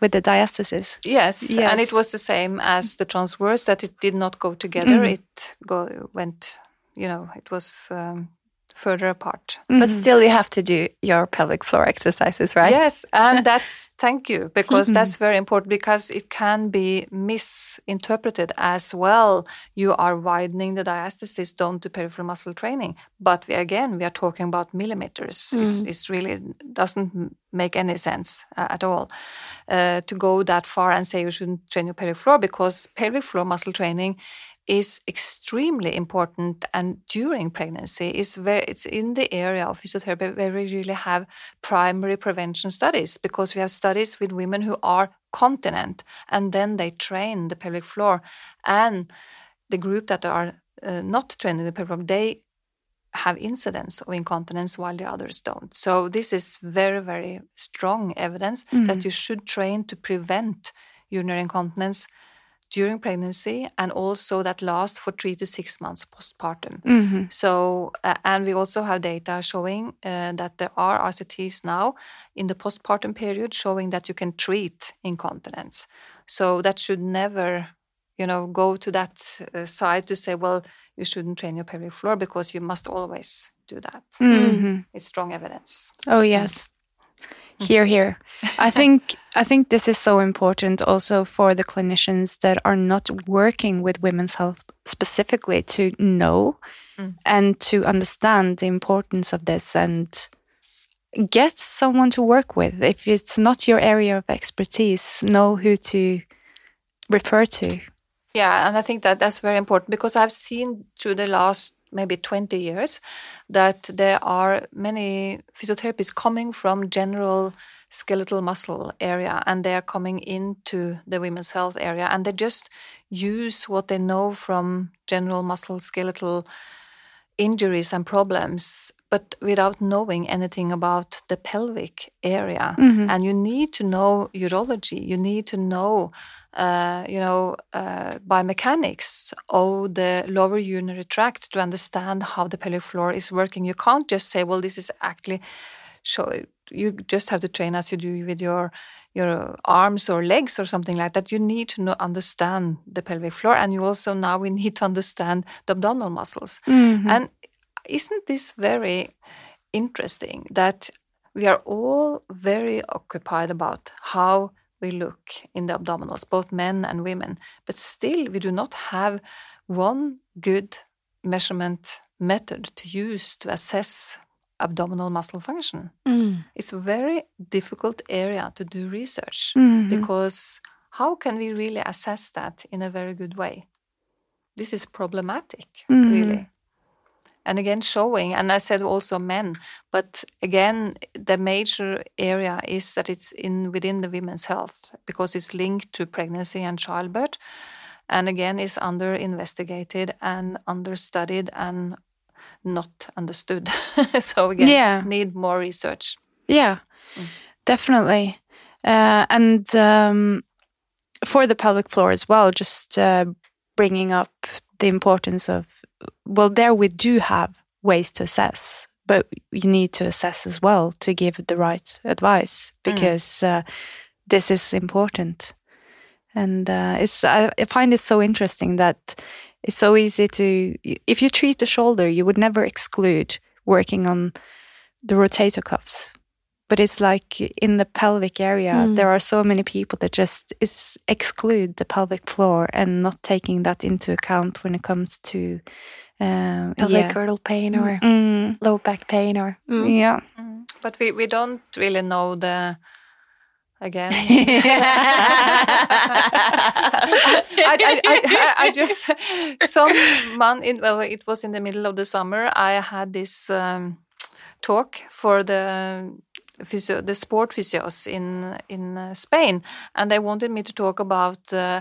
with the diastasis. yes, Yes. and it was the same as the transverse that it did not go together. It go went, you know, it was um, further apart. But still, you have to do your pelvic floor exercises, right? Yes, and that's thank you because that's very important because it can be misinterpreted as well. You are widening the diastasis don't do peripheral muscle training, but we, again we are talking about millimeters. It's, it's really doesn't make any sense uh, at all uh, to go that far and say you shouldn't train your pelvic floor because pelvic floor muscle training is extremely important and during pregnancy is where it's in the area of physiotherapy where we really have primary prevention studies because we have studies with women who are continent and then they train the pelvic floor. And the group that are uh, not training the pelvic floor they have incidents of incontinence while the others don't. So this is very very strong evidence that you should train to prevent urinary incontinence during pregnancy and also that lasts for three to six months postpartum. So, uh, and we also have data showing uh, that there are RCTs now in the postpartum period showing that you can treat incontinence. So that should never, you know, go to that uh, side to say, well, you shouldn't train your pelvic floor because you must always do that. Mhm. It's strong evidence. Oh yes. Here, here. I think I think this is so important also for the clinicians that are not working with women's health specifically to know mm. and to understand the importance of this and get someone to work with. If it's not your area of expertise, know who to refer to. Yeah, and I think that that's very important because I've seen through the last maybe 20 years that there are many physiotherapists coming from general skeletal muscle area and they're coming into the women's health area and they just use what they know from general muscle skeletal injuries and problems but without knowing anything about the pelvic area and you need to know urology you need to know uh, you know uh, biomechanics of the lower urinary tract to understand how the pelvic floor is working you can't just say well this is actually show you just have to train as you do with your your arms or legs or something like that. You need to know, understand the pelvic floor, and you also now we need to understand the abdominal muscles. Mhm. And isn't this very interesting that we are all very occupied about how we look in the abdominals, both men and women, but still we do not have one good measurement method to use to assess abdominal muscle function. Mm. It's a very difficult area to do research Mhm. because how can we really assess that in a very good way? This is problematic, Mhm. really. And again, showing, and I said also men, but again, the major area is that it's in within the women's health because it's linked to pregnancy and childbirth, and again, is under investigated and understudied and not understood. so again, Yeah. need more research. Yeah, Mm. definitely. Uh, and um, for the pelvic floor as well, just uh, bringing up the importance of, well, there we do have ways to assess, but you need to assess as well to give the right advice because uh, this is important. And uh, it's I, I find it so interesting that it's so easy to if you treat the shoulder, you would never exclude working on the rotator cuffs. But it's like in the pelvic area, Mm. there are so many people that just is exclude the pelvic floor and not taking that into account when it comes to um, Pelvic yeah. girdle pain or Mm, low back pain or Mm. yeah. But we, we don't really know the again. I, I, I, I just some month in well, it was in the middle of the summer. I had this um, talk for the physio, the sport physios in in uh, Spain, and they wanted me to talk about uh,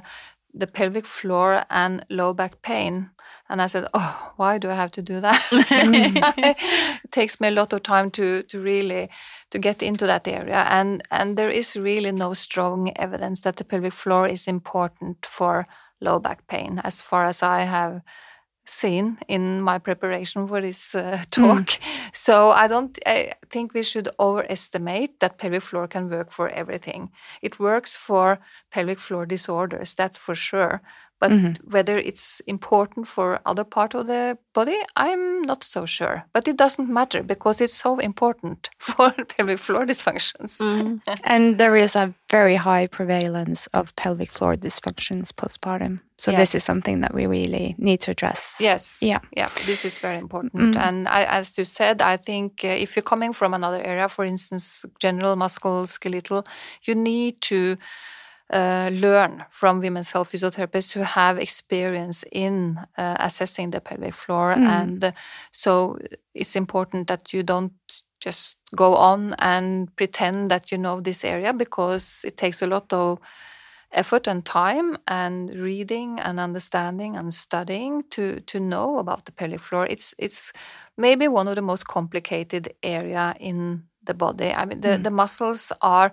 the pelvic floor and low back pain. And I said, "Oh, why do I have to do that? it takes me a lot of time to to really to get into that area, and and there is really no strong evidence that the pelvic floor is important for low back pain, as far as I have seen in my preparation for this uh, talk. So I don't I think we should overestimate that pelvic floor can work for everything. It works for pelvic floor disorders, that's for sure. But whether it's important for other part of the body, I'm not so sure. But it doesn't matter because it's so important for pelvic floor dysfunctions. Mm. And there is a very high prevalence of pelvic floor dysfunctions postpartum. So this is something that we really need to address. Yes. Yeah. Yeah. This is very important. And I, as you said, I think uh, if you're coming from another area, for instance, general musculoskeletal, you need to uh, learn from women's health physiotherapists who have experience in uh, assessing the pelvic floor. And uh, so it's important that you don't just go on and pretend that you know this area because it takes a lot of effort and time and reading and understanding and studying to to know about the pelvic floor. It's it's maybe one of the most complicated area in the body. I mean the, the muscles are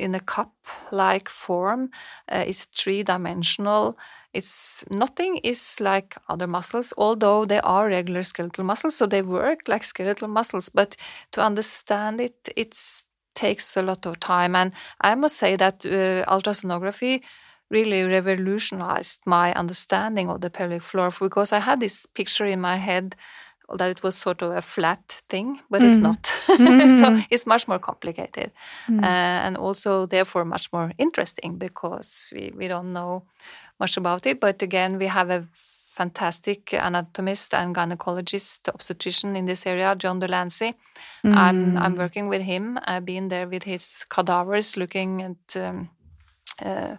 in a cup like form uh, it's three dimensional it's nothing is like other muscles although they are regular skeletal muscles so they work like skeletal muscles but to understand it it's takes a lot of time. And I must say that uh, ultrasonography really revolutionized my understanding of the pelvic floor because I had this picture in my head that it was sort of a flat thing, but it's not. so it's much more complicated uh, and also therefore much more interesting because we, we don't know much about it. But again, we have a fantastic anatomist and gynecologist obstetrician in this area, John DeLancey. I'm I'm working with him. I've been there with his cadavers, looking at um, uh,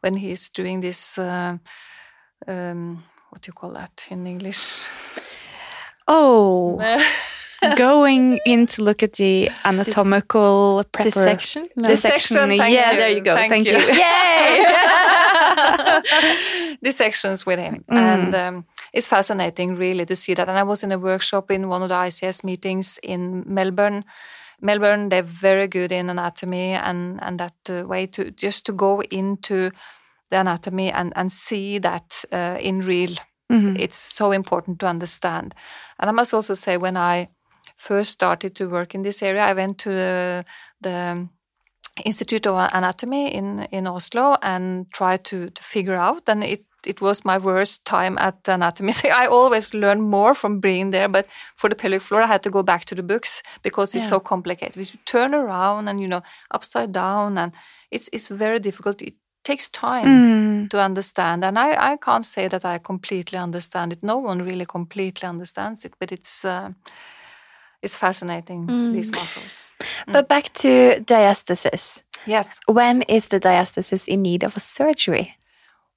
when he's doing this. Uh, um, what do you call that in English? Oh, going in to look at the anatomical prepar- Dissection? No. Dissection. Dissection, yeah, you. there you go. Thank Thank, you. you. Yay! dissections with him. And um, it's fascinating, really, to see that. And I was in a workshop in one of the ICS meetings in Melbourne. Melbourne, they're very good in anatomy and, and that uh, way to just to go into the anatomy and, and see that uh, in real. Mm-hmm. It's so important to understand. And I must also say, when I first started to work in this area, I went to the, the Institute of Anatomy in, in Oslo and tried to, to figure out. And it, it was my worst time at anatomy. I always learn more from being there, but for the pelvic floor, I had to go back to the books because it's yeah. so complicated. We turn around and, you know, upside down, and it's, it's very difficult. It takes time mm. to understand. And I, I can't say that I completely understand it. No one really completely understands it, but it's. Uh, it's fascinating mm. these muscles. Mm. But back to diastasis. Yes. When is the diastasis in need of a surgery?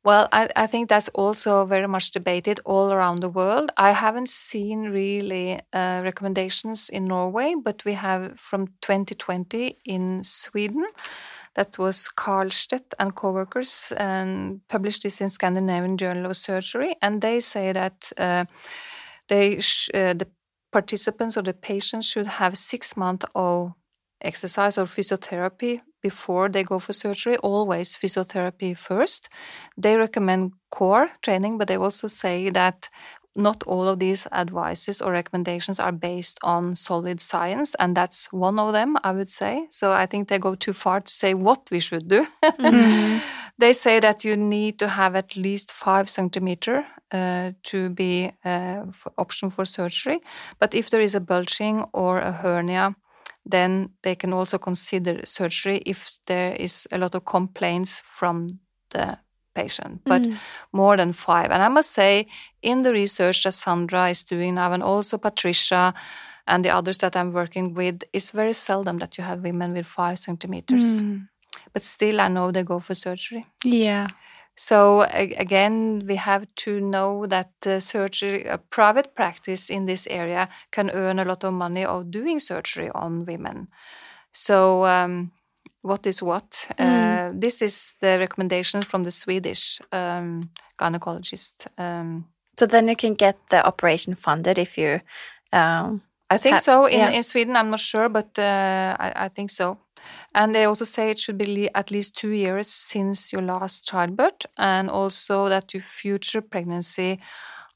Well, I, I, think that's also very much debated all around the world. I haven't seen really uh, recommendations in Norway, but we have from 2020 in Sweden. That was Carlstedt and co-workers and published this in Scandinavian Journal of Surgery, and they say that uh, they uh, the participants or the patients should have six months of exercise or physiotherapy before they go for surgery, always physiotherapy first. They recommend core training, but they also say that not all of these advices or recommendations are based on solid science, and that's one of them, I would say. So I think they go too far to say what we should do. Mm-hmm. they say that you need to have at least five centimeter uh, to be uh, for option for surgery, but if there is a bulging or a hernia, then they can also consider surgery if there is a lot of complaints from the patient, but mm. more than five. And I must say, in the research that Sandra is doing now, and also Patricia and the others that I'm working with, it's very seldom that you have women with five centimeters. Mm. But still, I know they go for surgery. Yeah. So again, we have to know that uh, surgery, a private practice in this area, can earn a lot of money of doing surgery on women. So um, what is what. Mm. Uh, this is the recommendation from the Swedish um, gynecologist. Um, so then you can get the operation funded if you. Um, I think so. In, yeah. in Sweden, I'm not sure, but uh, I, I, think so. And they also say it should be at least two years since your last childbirth, and also that your future pregnancy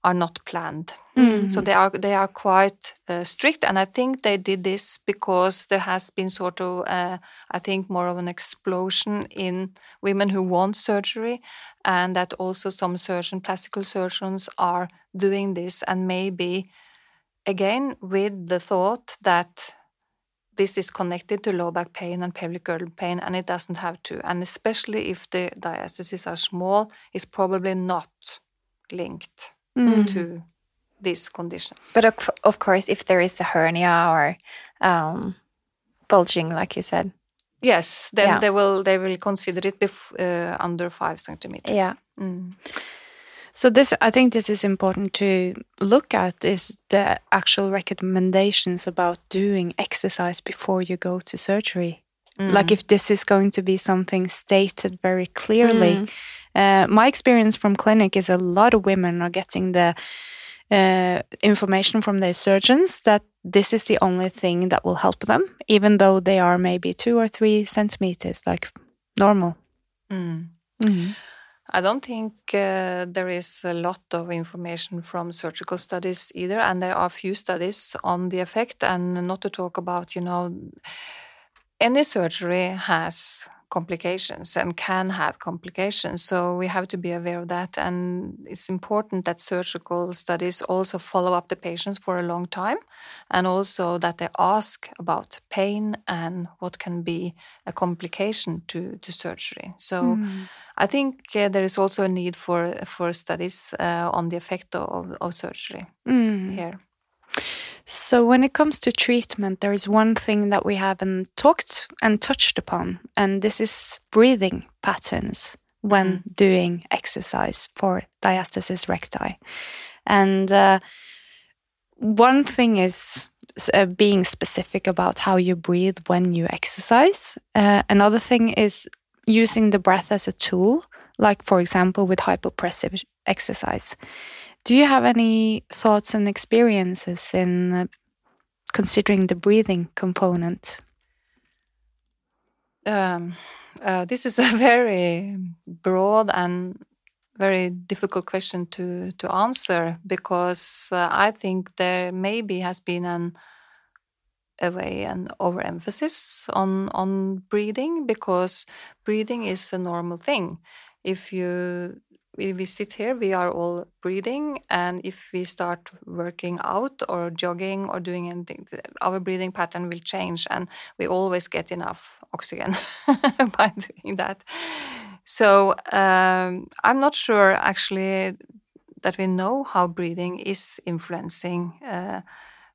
are not planned. Mm-hmm. So they are they are quite uh, strict, and I think they did this because there has been sort of uh, I think more of an explosion in women who want surgery, and that also some surgeon, plastic surgeons, are doing this, and maybe again with the thought that this is connected to low back pain and pelvic girdle pain, and it doesn't have to. And especially if the diastases are small, it's probably not linked mm. to these conditions. But of, of, course, if there is a hernia or um, bulging, like you said, yes, then yeah. they will they will consider it uh, under five centimeters. Yeah. Mm. So this, I think, this is important to look at is the actual recommendations about doing exercise before you go to surgery. Mm. Like if this is going to be something stated very clearly. Mm. Uh, my experience from clinic is a lot of women are getting the uh, information from their surgeons that this is the only thing that will help them, even though they are maybe two or three centimeters, like normal. Mm. -hmm. I don't think uh, there is a lot of information from surgical studies either, and there are few studies on the effect. And not to talk about, you know, any surgery has complications and can have complications. So we have to be aware of that. And it's important that surgical studies also follow up the patients for a long time and also that they ask about pain and what can be a complication to, to surgery. So mm. I think uh, there is also a need for, for studies uh, on the effect of, of surgery mm. here. So, when it comes to treatment, there is one thing that we haven't talked and touched upon, and this is breathing patterns when mm. doing exercise for diastasis recti. And uh, one thing is uh, being specific about how you breathe when you exercise. Uh, another thing is using the breath as a tool, like, for example, with hypopressive exercise. Do you have any thoughts and experiences in uh, considering the breathing component? Um, uh, this is a very broad and very difficult question to to answer because uh, I think there maybe has been an away an overemphasis on on breathing because breathing is a normal thing. If you we, we sit here, we are all breathing, and if we start working out or jogging or doing anything, our breathing pattern will change, and we always get enough oxygen by doing that. So um, I'm not sure actually that we know how breathing is influencing. Uh,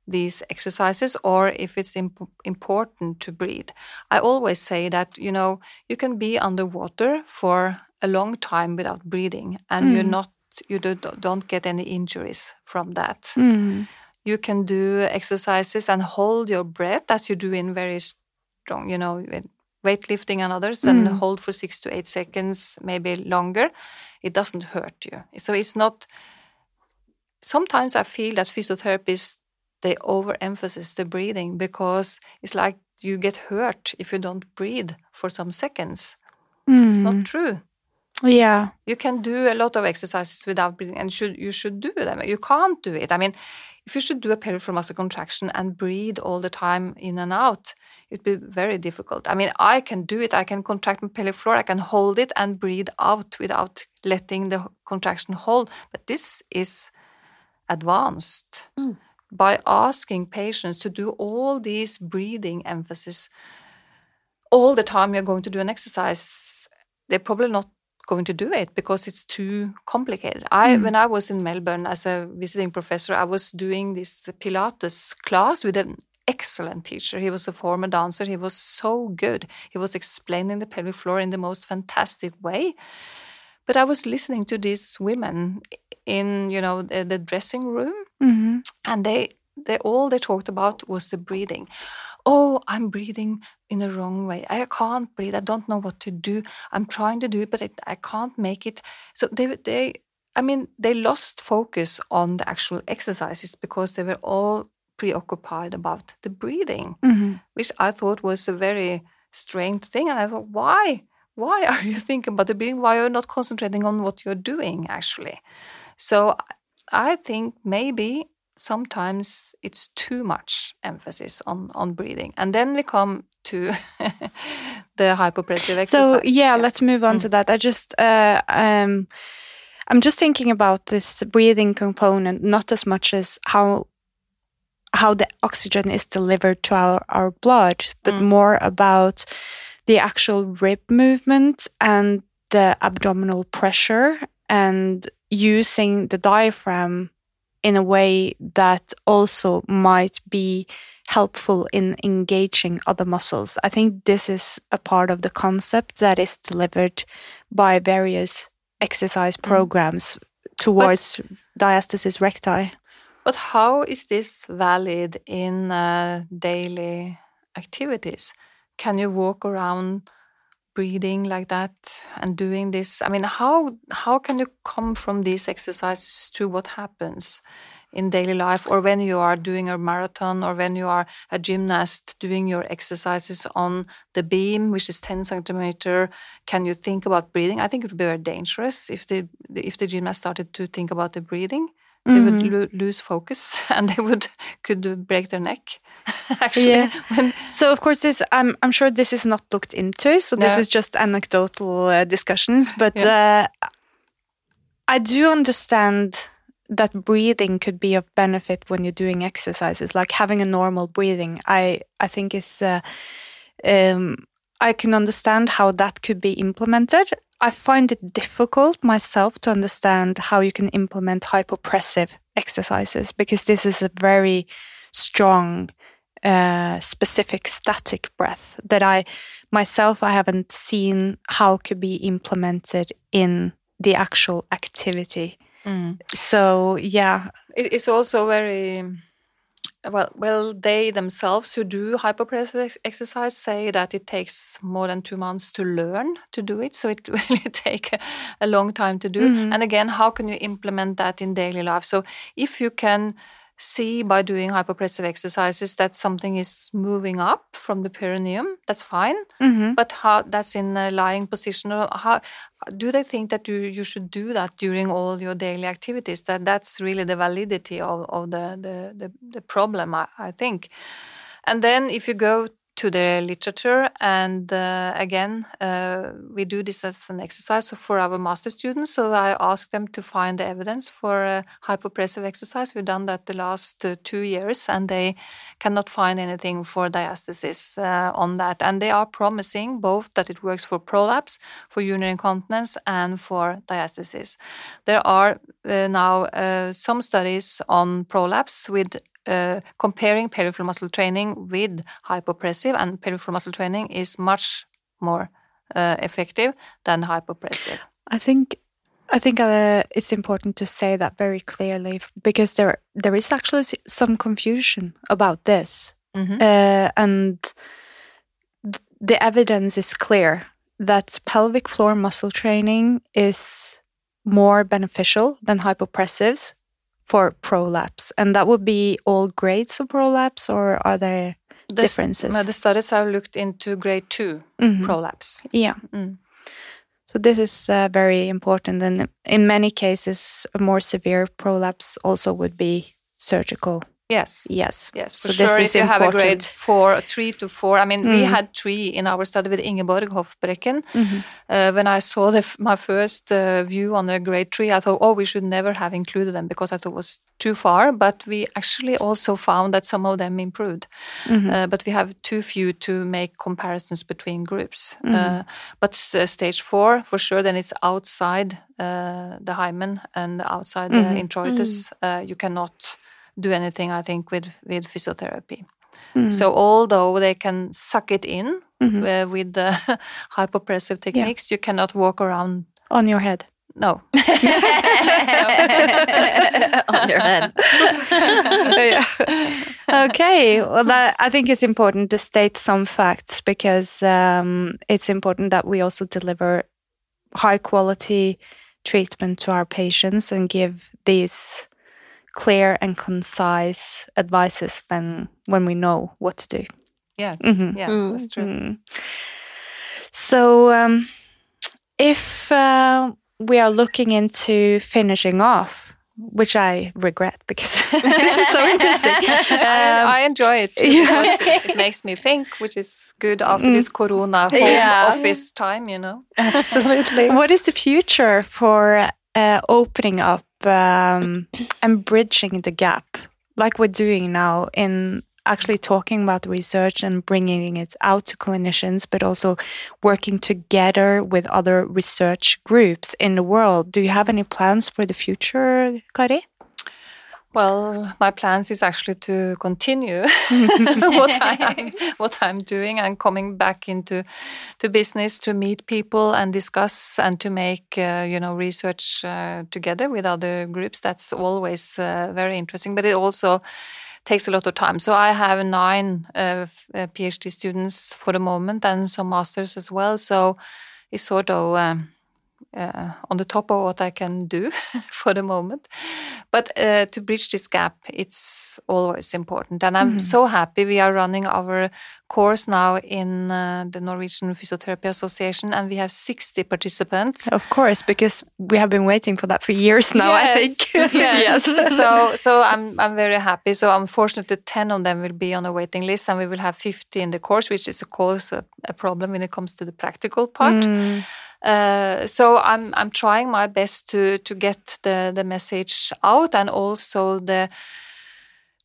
these exercises or if it's imp important to breathe. I always say that, you know, you can be underwater for a long time without breathing and mm. you're not you do, don't get any injuries from that. Mm. You can do exercises and hold your breath as you do in very strong, you know, weightlifting and others, mm. and hold for six to eight seconds, maybe longer. It doesn't hurt you. So it's not. Sometimes I feel that physiotherapists they overemphasize the breathing because it's like you get hurt if you don't breathe for some seconds. Mm. It's not hmm. true. Yeah. You can do a lot of exercises without breathing and should you should do them. You can't do it. I mean, if you should do a pelvic floor muscle contraction and breathe all the time in and out, it'd be very difficult. I mean, I can do it. I can contract my pelvic floor, I can hold it and breathe out without letting the contraction hold. But this is advanced. Mm by asking patients to do all these breathing emphasis all the time you're going to do an exercise, they're probably not going to do it because it's too complicated. I mm. when I was in Melbourne as a visiting professor, I was doing this Pilates class with an excellent teacher. He was a former dancer. He was so good. He was explaining the pelvic floor in the most fantastic way. But I was listening to these women in, you know, the, the dressing room Mm-hmm. And they, they all they talked about was the breathing. Oh, I'm breathing in the wrong way. I can't breathe. I don't know what to do. I'm trying to do it, but it, I can't make it. So they, they, I mean, they lost focus on the actual exercises because they were all preoccupied about the breathing, mm-hmm. which I thought was a very strange thing. And I thought, why? Why are you thinking about the breathing? Why are you not concentrating on what you're doing actually? So I think maybe sometimes it's too much emphasis on on breathing and then we come to the hypopressive exercise so yeah, yeah. let's move on mm. to that i just uh, um, i'm just thinking about this breathing component not as much as how how the oxygen is delivered to our, our blood but mm. more about the actual rib movement and the abdominal pressure and using the diaphragm in a way that also might be helpful in engaging other muscles. I think this is a part of the concept that is delivered by various exercise mm. programs mm. towards but, diastasis recti. But how is this valid in uh, daily activities? Can you walk around breathing like that and doing this i mean how how can you come from these exercises to what happens in daily life or when you are doing a marathon or when you are a gymnast doing your exercises on the beam which is 10 centimeter? Can you think about breathing? I think it would be very dangerous if the if the gymnast started to think about the breathing mm -hmm. would mm-hmm. lo lose focus and they would could break their neck actually yeah. so of course this i'm i'm sure this is not looked into so this no. is just anecdotal uh, discussions but yeah. uh, i do understand that breathing could be of benefit when you're doing exercises like having a normal breathing i i think is uh, um, i can understand how that could be implemented I find it difficult myself to understand how you can implement hypopressive exercises because this is a very strong, uh, specific static breath that I myself I haven't seen how could be implemented in the actual activity. Mm. So yeah, it's also very well, well, they themselves who do hypopressive exercise say that it takes more than two months to learn to do it. So it really take a, a long time to do. Mm -hmm. And again, how can you implement that in daily life? So if you can see by doing hypopressive exercises that something is moving up from the perineum, that's fine. Mm -hmm. But how that's in a lying position, how do they think that you, you should do that during all your daily activities? That that's really the validity of, of the, the, the, the problem, I, I think. And then if you go to the literature. And uh, again, uh, we do this as an exercise for our master students. So I ask them to find the evidence for uh, hypopressive exercise. We've done that the last uh, two years, and they cannot find anything for diastasis uh, on that. And they are promising both that it works for prolapse, for urinary incontinence, and for diastasis. There are uh, now some studies on prolapse with uh, comparing pelvic floor muscle training with hypopressive, and pelvic floor muscle training is much more uh, effective than hypopressive. I think I think uh, it's important to say that very clearly because there there is actually some confusion about this, mm -hmm. and the evidence is clear that pelvic floor muscle training is more beneficial than hypopressives for prolapse, and that would be all grades of prolapse, or are there the differences? The studies have looked into grade 2 mm -hmm. prolapse. Yeah. Mm. So this is uh, very important, and in many cases, a more severe prolapse also would be surgical. Yes. Yes. Yes. For so sure. if you important. have a grade four, three to four. I mean, mm. we had three in our study with Ingeborg Hoff Brækken. Mm -hmm. uh, when I saw the, my first uh, view on the grade three, I thought, oh, we should never have included them because I thought it was too far. But we actually also found that some of them improved. Mm -hmm. uh, but we have too few to make comparisons between groups. -hmm. but stage four, for sure, then it's outside uh, the hymen and outside the mm-hmm. introitus. Uh, you cannot do anything, I think, with, with physiotherapy. Mm. So although they can suck it in mm-hmm. uh, with the hypopressive techniques, yeah. you cannot walk around on your head. No. on your head. yeah. Okay. Well, that, I think it's important to state some facts because um, it's important that we also deliver high quality treatment to our patients and give these clear and concise advices when when we know what to do. Yeah, mm-hmm. yeah, mm. that's true. Mm. So, um, if uh, we are looking into finishing off, which I regret because this is so interesting. Um, I, I, enjoy it because it makes me think, which is good after mm. this Corona home yeah. office time, you know. Absolutely. what is the future for uh, opening up um, and bridging the gap, like we're doing now in actually talking about the research and bringing it out to clinicians, but also working together with other research groups in the world. Do you have any plans for the future, Kari? Well, my plans is actually to continue what I am what I'm doing and coming back into to business to meet people and discuss and to make uh, you know research uh, together with other groups. That's always uh, very interesting, but it also takes a lot of time. So I have nine uh, uh, PhD students for the moment and some masters as well. So it's sort of um, uh, on the top of what I can do for the moment. But uh, to bridge this gap, it's always important. And I'm mm -hmm. so happy we are running our course now in uh, the Norwegian Physiotherapy Association, and we have 60 participants. Of course, because we have been waiting for that for years now, yes, I think. yes. yes. so so I'm, I'm very happy. So unfortunately, 10 of them will be on a waiting list, and we will have 50 in the course, which is, of course, a, a problem when it comes to the practical part. Mm. Uh, so I'm I'm trying my best to to get the the message out and also the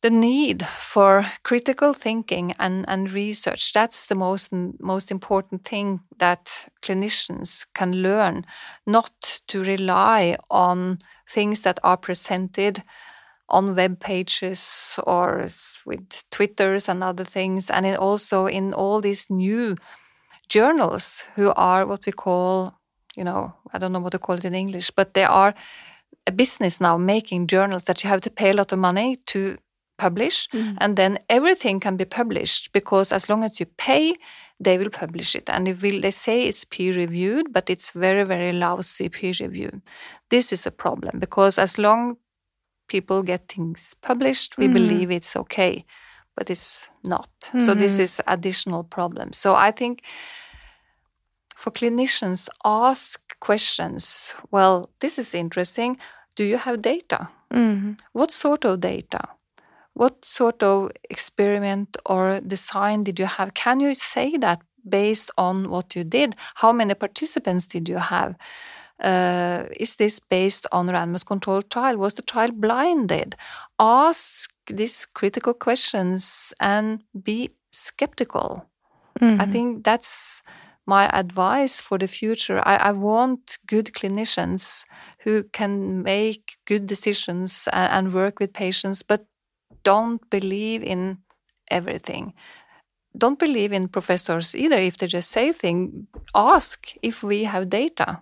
the need for critical thinking and, and research. That's the most most important thing that clinicians can learn not to rely on things that are presented on web pages or with twitters and other things. And also in all these new journals who are what we call, you know, I don't know what to call it in English, but they are a business now making journals that you have to pay a lot of money to publish, mm. and then everything can be published because as long as you pay, they will publish it. And it will, they say it's peer reviewed, but it's very, very lousy peer review. This is a problem because as long people get things published, we mm. believe it's okay but it's not. Mm -hmm. So this mm-hmm. is additional problem. So I think for clinicians, ask questions. Well, this is interesting. Do you have data? Mm -hmm. What sort of data? what sort of experiment or design did you have? Can you say that based on what you did? How many participants did you have? Uh, is this based on randomized controlled trial? Was the trial blinded? Ask these critical questions and be skeptical. Mm-hmm. I think that's my advice for the future. I, I, want good clinicians who can make good decisions and, and work with patients, but don't believe in everything. Don't believe in professors either if they just say things. Ask if we have data.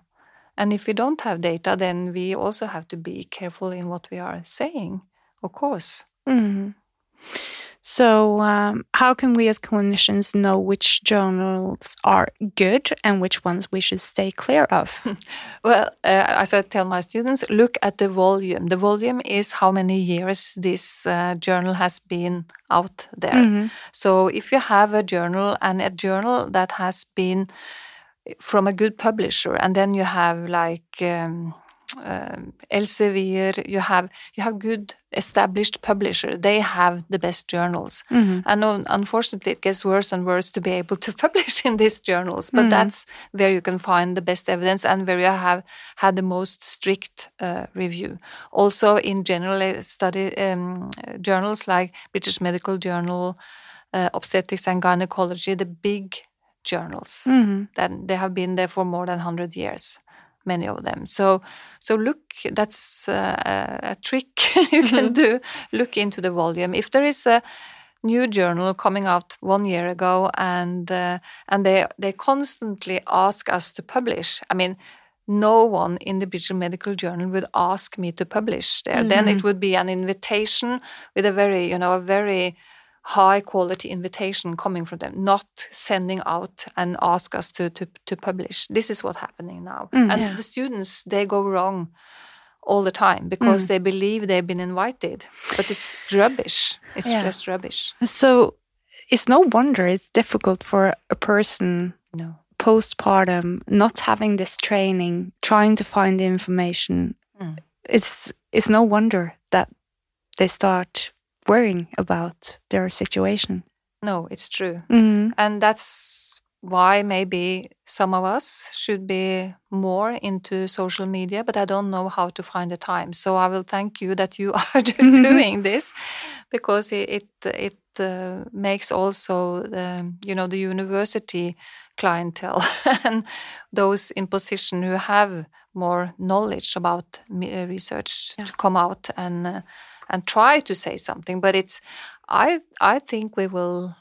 And if we don't have data, then we also have to be careful in what we are saying, of course. Mm. So, um, how can we as clinicians know which journals are good and which ones we should stay clear of? well, uh, as I tell my students, look at the volume. The volume is how many years this uh, journal has been out there. Mm -hmm. So, if you have a journal and a journal that has been from a good publisher, and then you have like um, um, Elsevier, you have you have good established publisher. They have the best journals, mm -hmm. and unfortunately, it gets worse and worse to be able to publish in these journals. But mm -hmm. that's where you can find the best evidence and where you have had the most strict uh, review. Also, in general uh, study um, journals like British Medical Journal, uh, Obstetrics and Gynecology, the big journals. Mm-hmm. Then they have been there for more than 100 years many of them so so look that's uh, a trick you can mm-hmm. do look into the volume if there is a new journal coming out one year ago and uh, and they they constantly ask us to publish i mean no one in the British Medical Journal would ask me to publish there. Mm-hmm. Then it mm-hmm. would be an invitation with a very, you know, a very high quality invitation coming from them, not sending out and ask us to to, to publish. This is what's happening now, mm, and yeah. the students they go wrong all the time because mm. they believe they've been invited, but it's rubbish. It's yeah. just rubbish. So it's no wonder it's difficult for a person. No. Postpartum, not having this training, trying to find the information, mm. it's it's no wonder that they start worrying about their situation. No, it's true. Mm-hmm. And that's why maybe some of us should be more into social media, but I don't know how to find the time. So I will thank you that you are mm-hmm. doing this because it it, it uh, makes also the, you know the university clientele and those in position who have more knowledge about research yeah. to come out and uh, and try to say something. But it's I I think we will.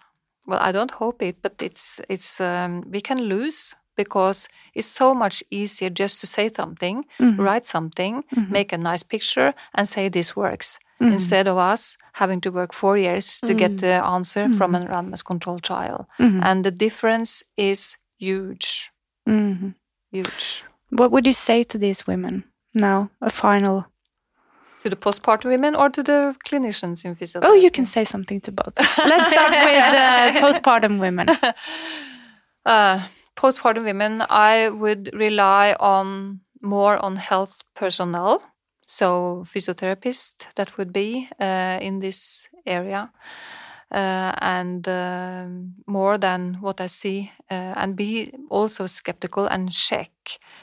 Well, I don't hope it, but it's it's um, we can lose because it's so much easier just to say something, mm-hmm. write something, mm-hmm. make a nice picture, and say this works. Mm-hmm. Instead of us having to work four years to get mm-hmm. the answer from a mm-hmm. randomized control trial, mm-hmm. and the difference is huge, huge. What would you say to these women now? A final to the postpartum women or to the clinicians in physiotherapy? Oh, you can say something to both. Let's start with uh, postpartum women. Uh, postpartum women, I would rely on more on health personnel, so physiotherapists that would be uh, in this area. Uh, and uh, more than what I see, uh, and be also skeptical and check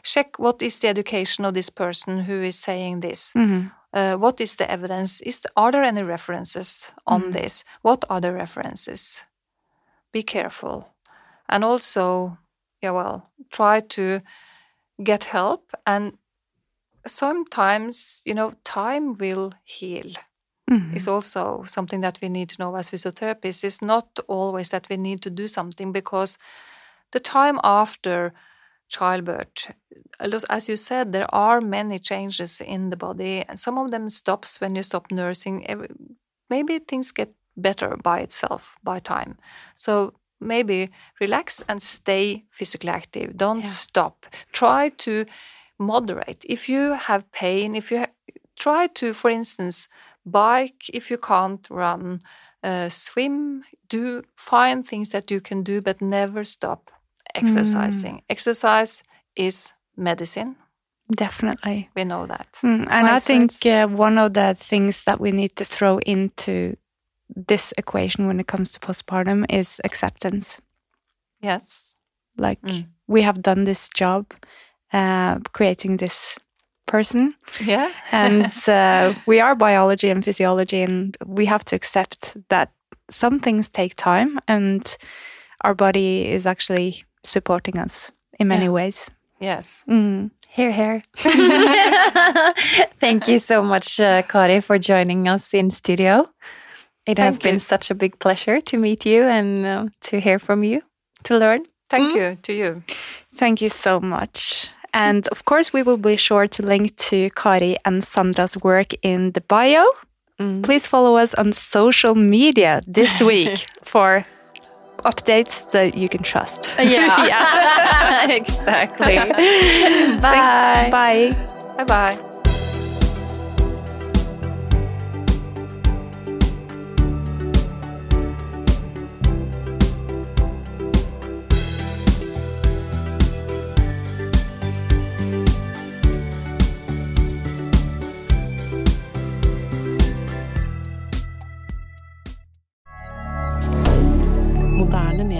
check what is the education of this person who is saying this. Mm -hmm uh, what is the evidence? Is the, are there any references on mm. this? What are the references? Be careful, and also, yeah, well, try to get help. And sometimes, you know, time will heal. Mm-hmm. Is also something that we need to know as physiotherapists. It's not always that we need to do something because the time after childbirth. As you said there are many changes in the body and some of them stops when you stop nursing. Maybe things get better by itself by time. So maybe relax and stay physically active. Don't yeah. stop. Try to moderate. If you have pain if you try to for instance bike. If you can't run uh, swim do find things that you can do but never stop exercising. Mm. Exercise is medicine. Definitely. We know that. Mm. And I think uh, one of the things that we need to throw into this equation when it comes to postpartum is acceptance. Yes. Like Mm. we have done this job, uh, creating this person, Yeah. and uh, we are biology and physiology, and we have to accept that some things take time, and our body is actually supporting us in many Yeah. ways. yes. Mm. Here, here. Thank you so much, uh, Kari, for joining us in studio. It has Thank been such a big pleasure to meet you and uh, to hear from you, to learn. Thank Mm. you to you. Thank you so much. And of course, we will be sure to link to Kari and Sandra's work in the bio. Mm. Please follow us on social media this week for updates that you can trust. Yeah, Yeah. exactly. Bye. Bye. Bye bye.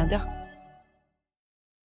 Moderne media.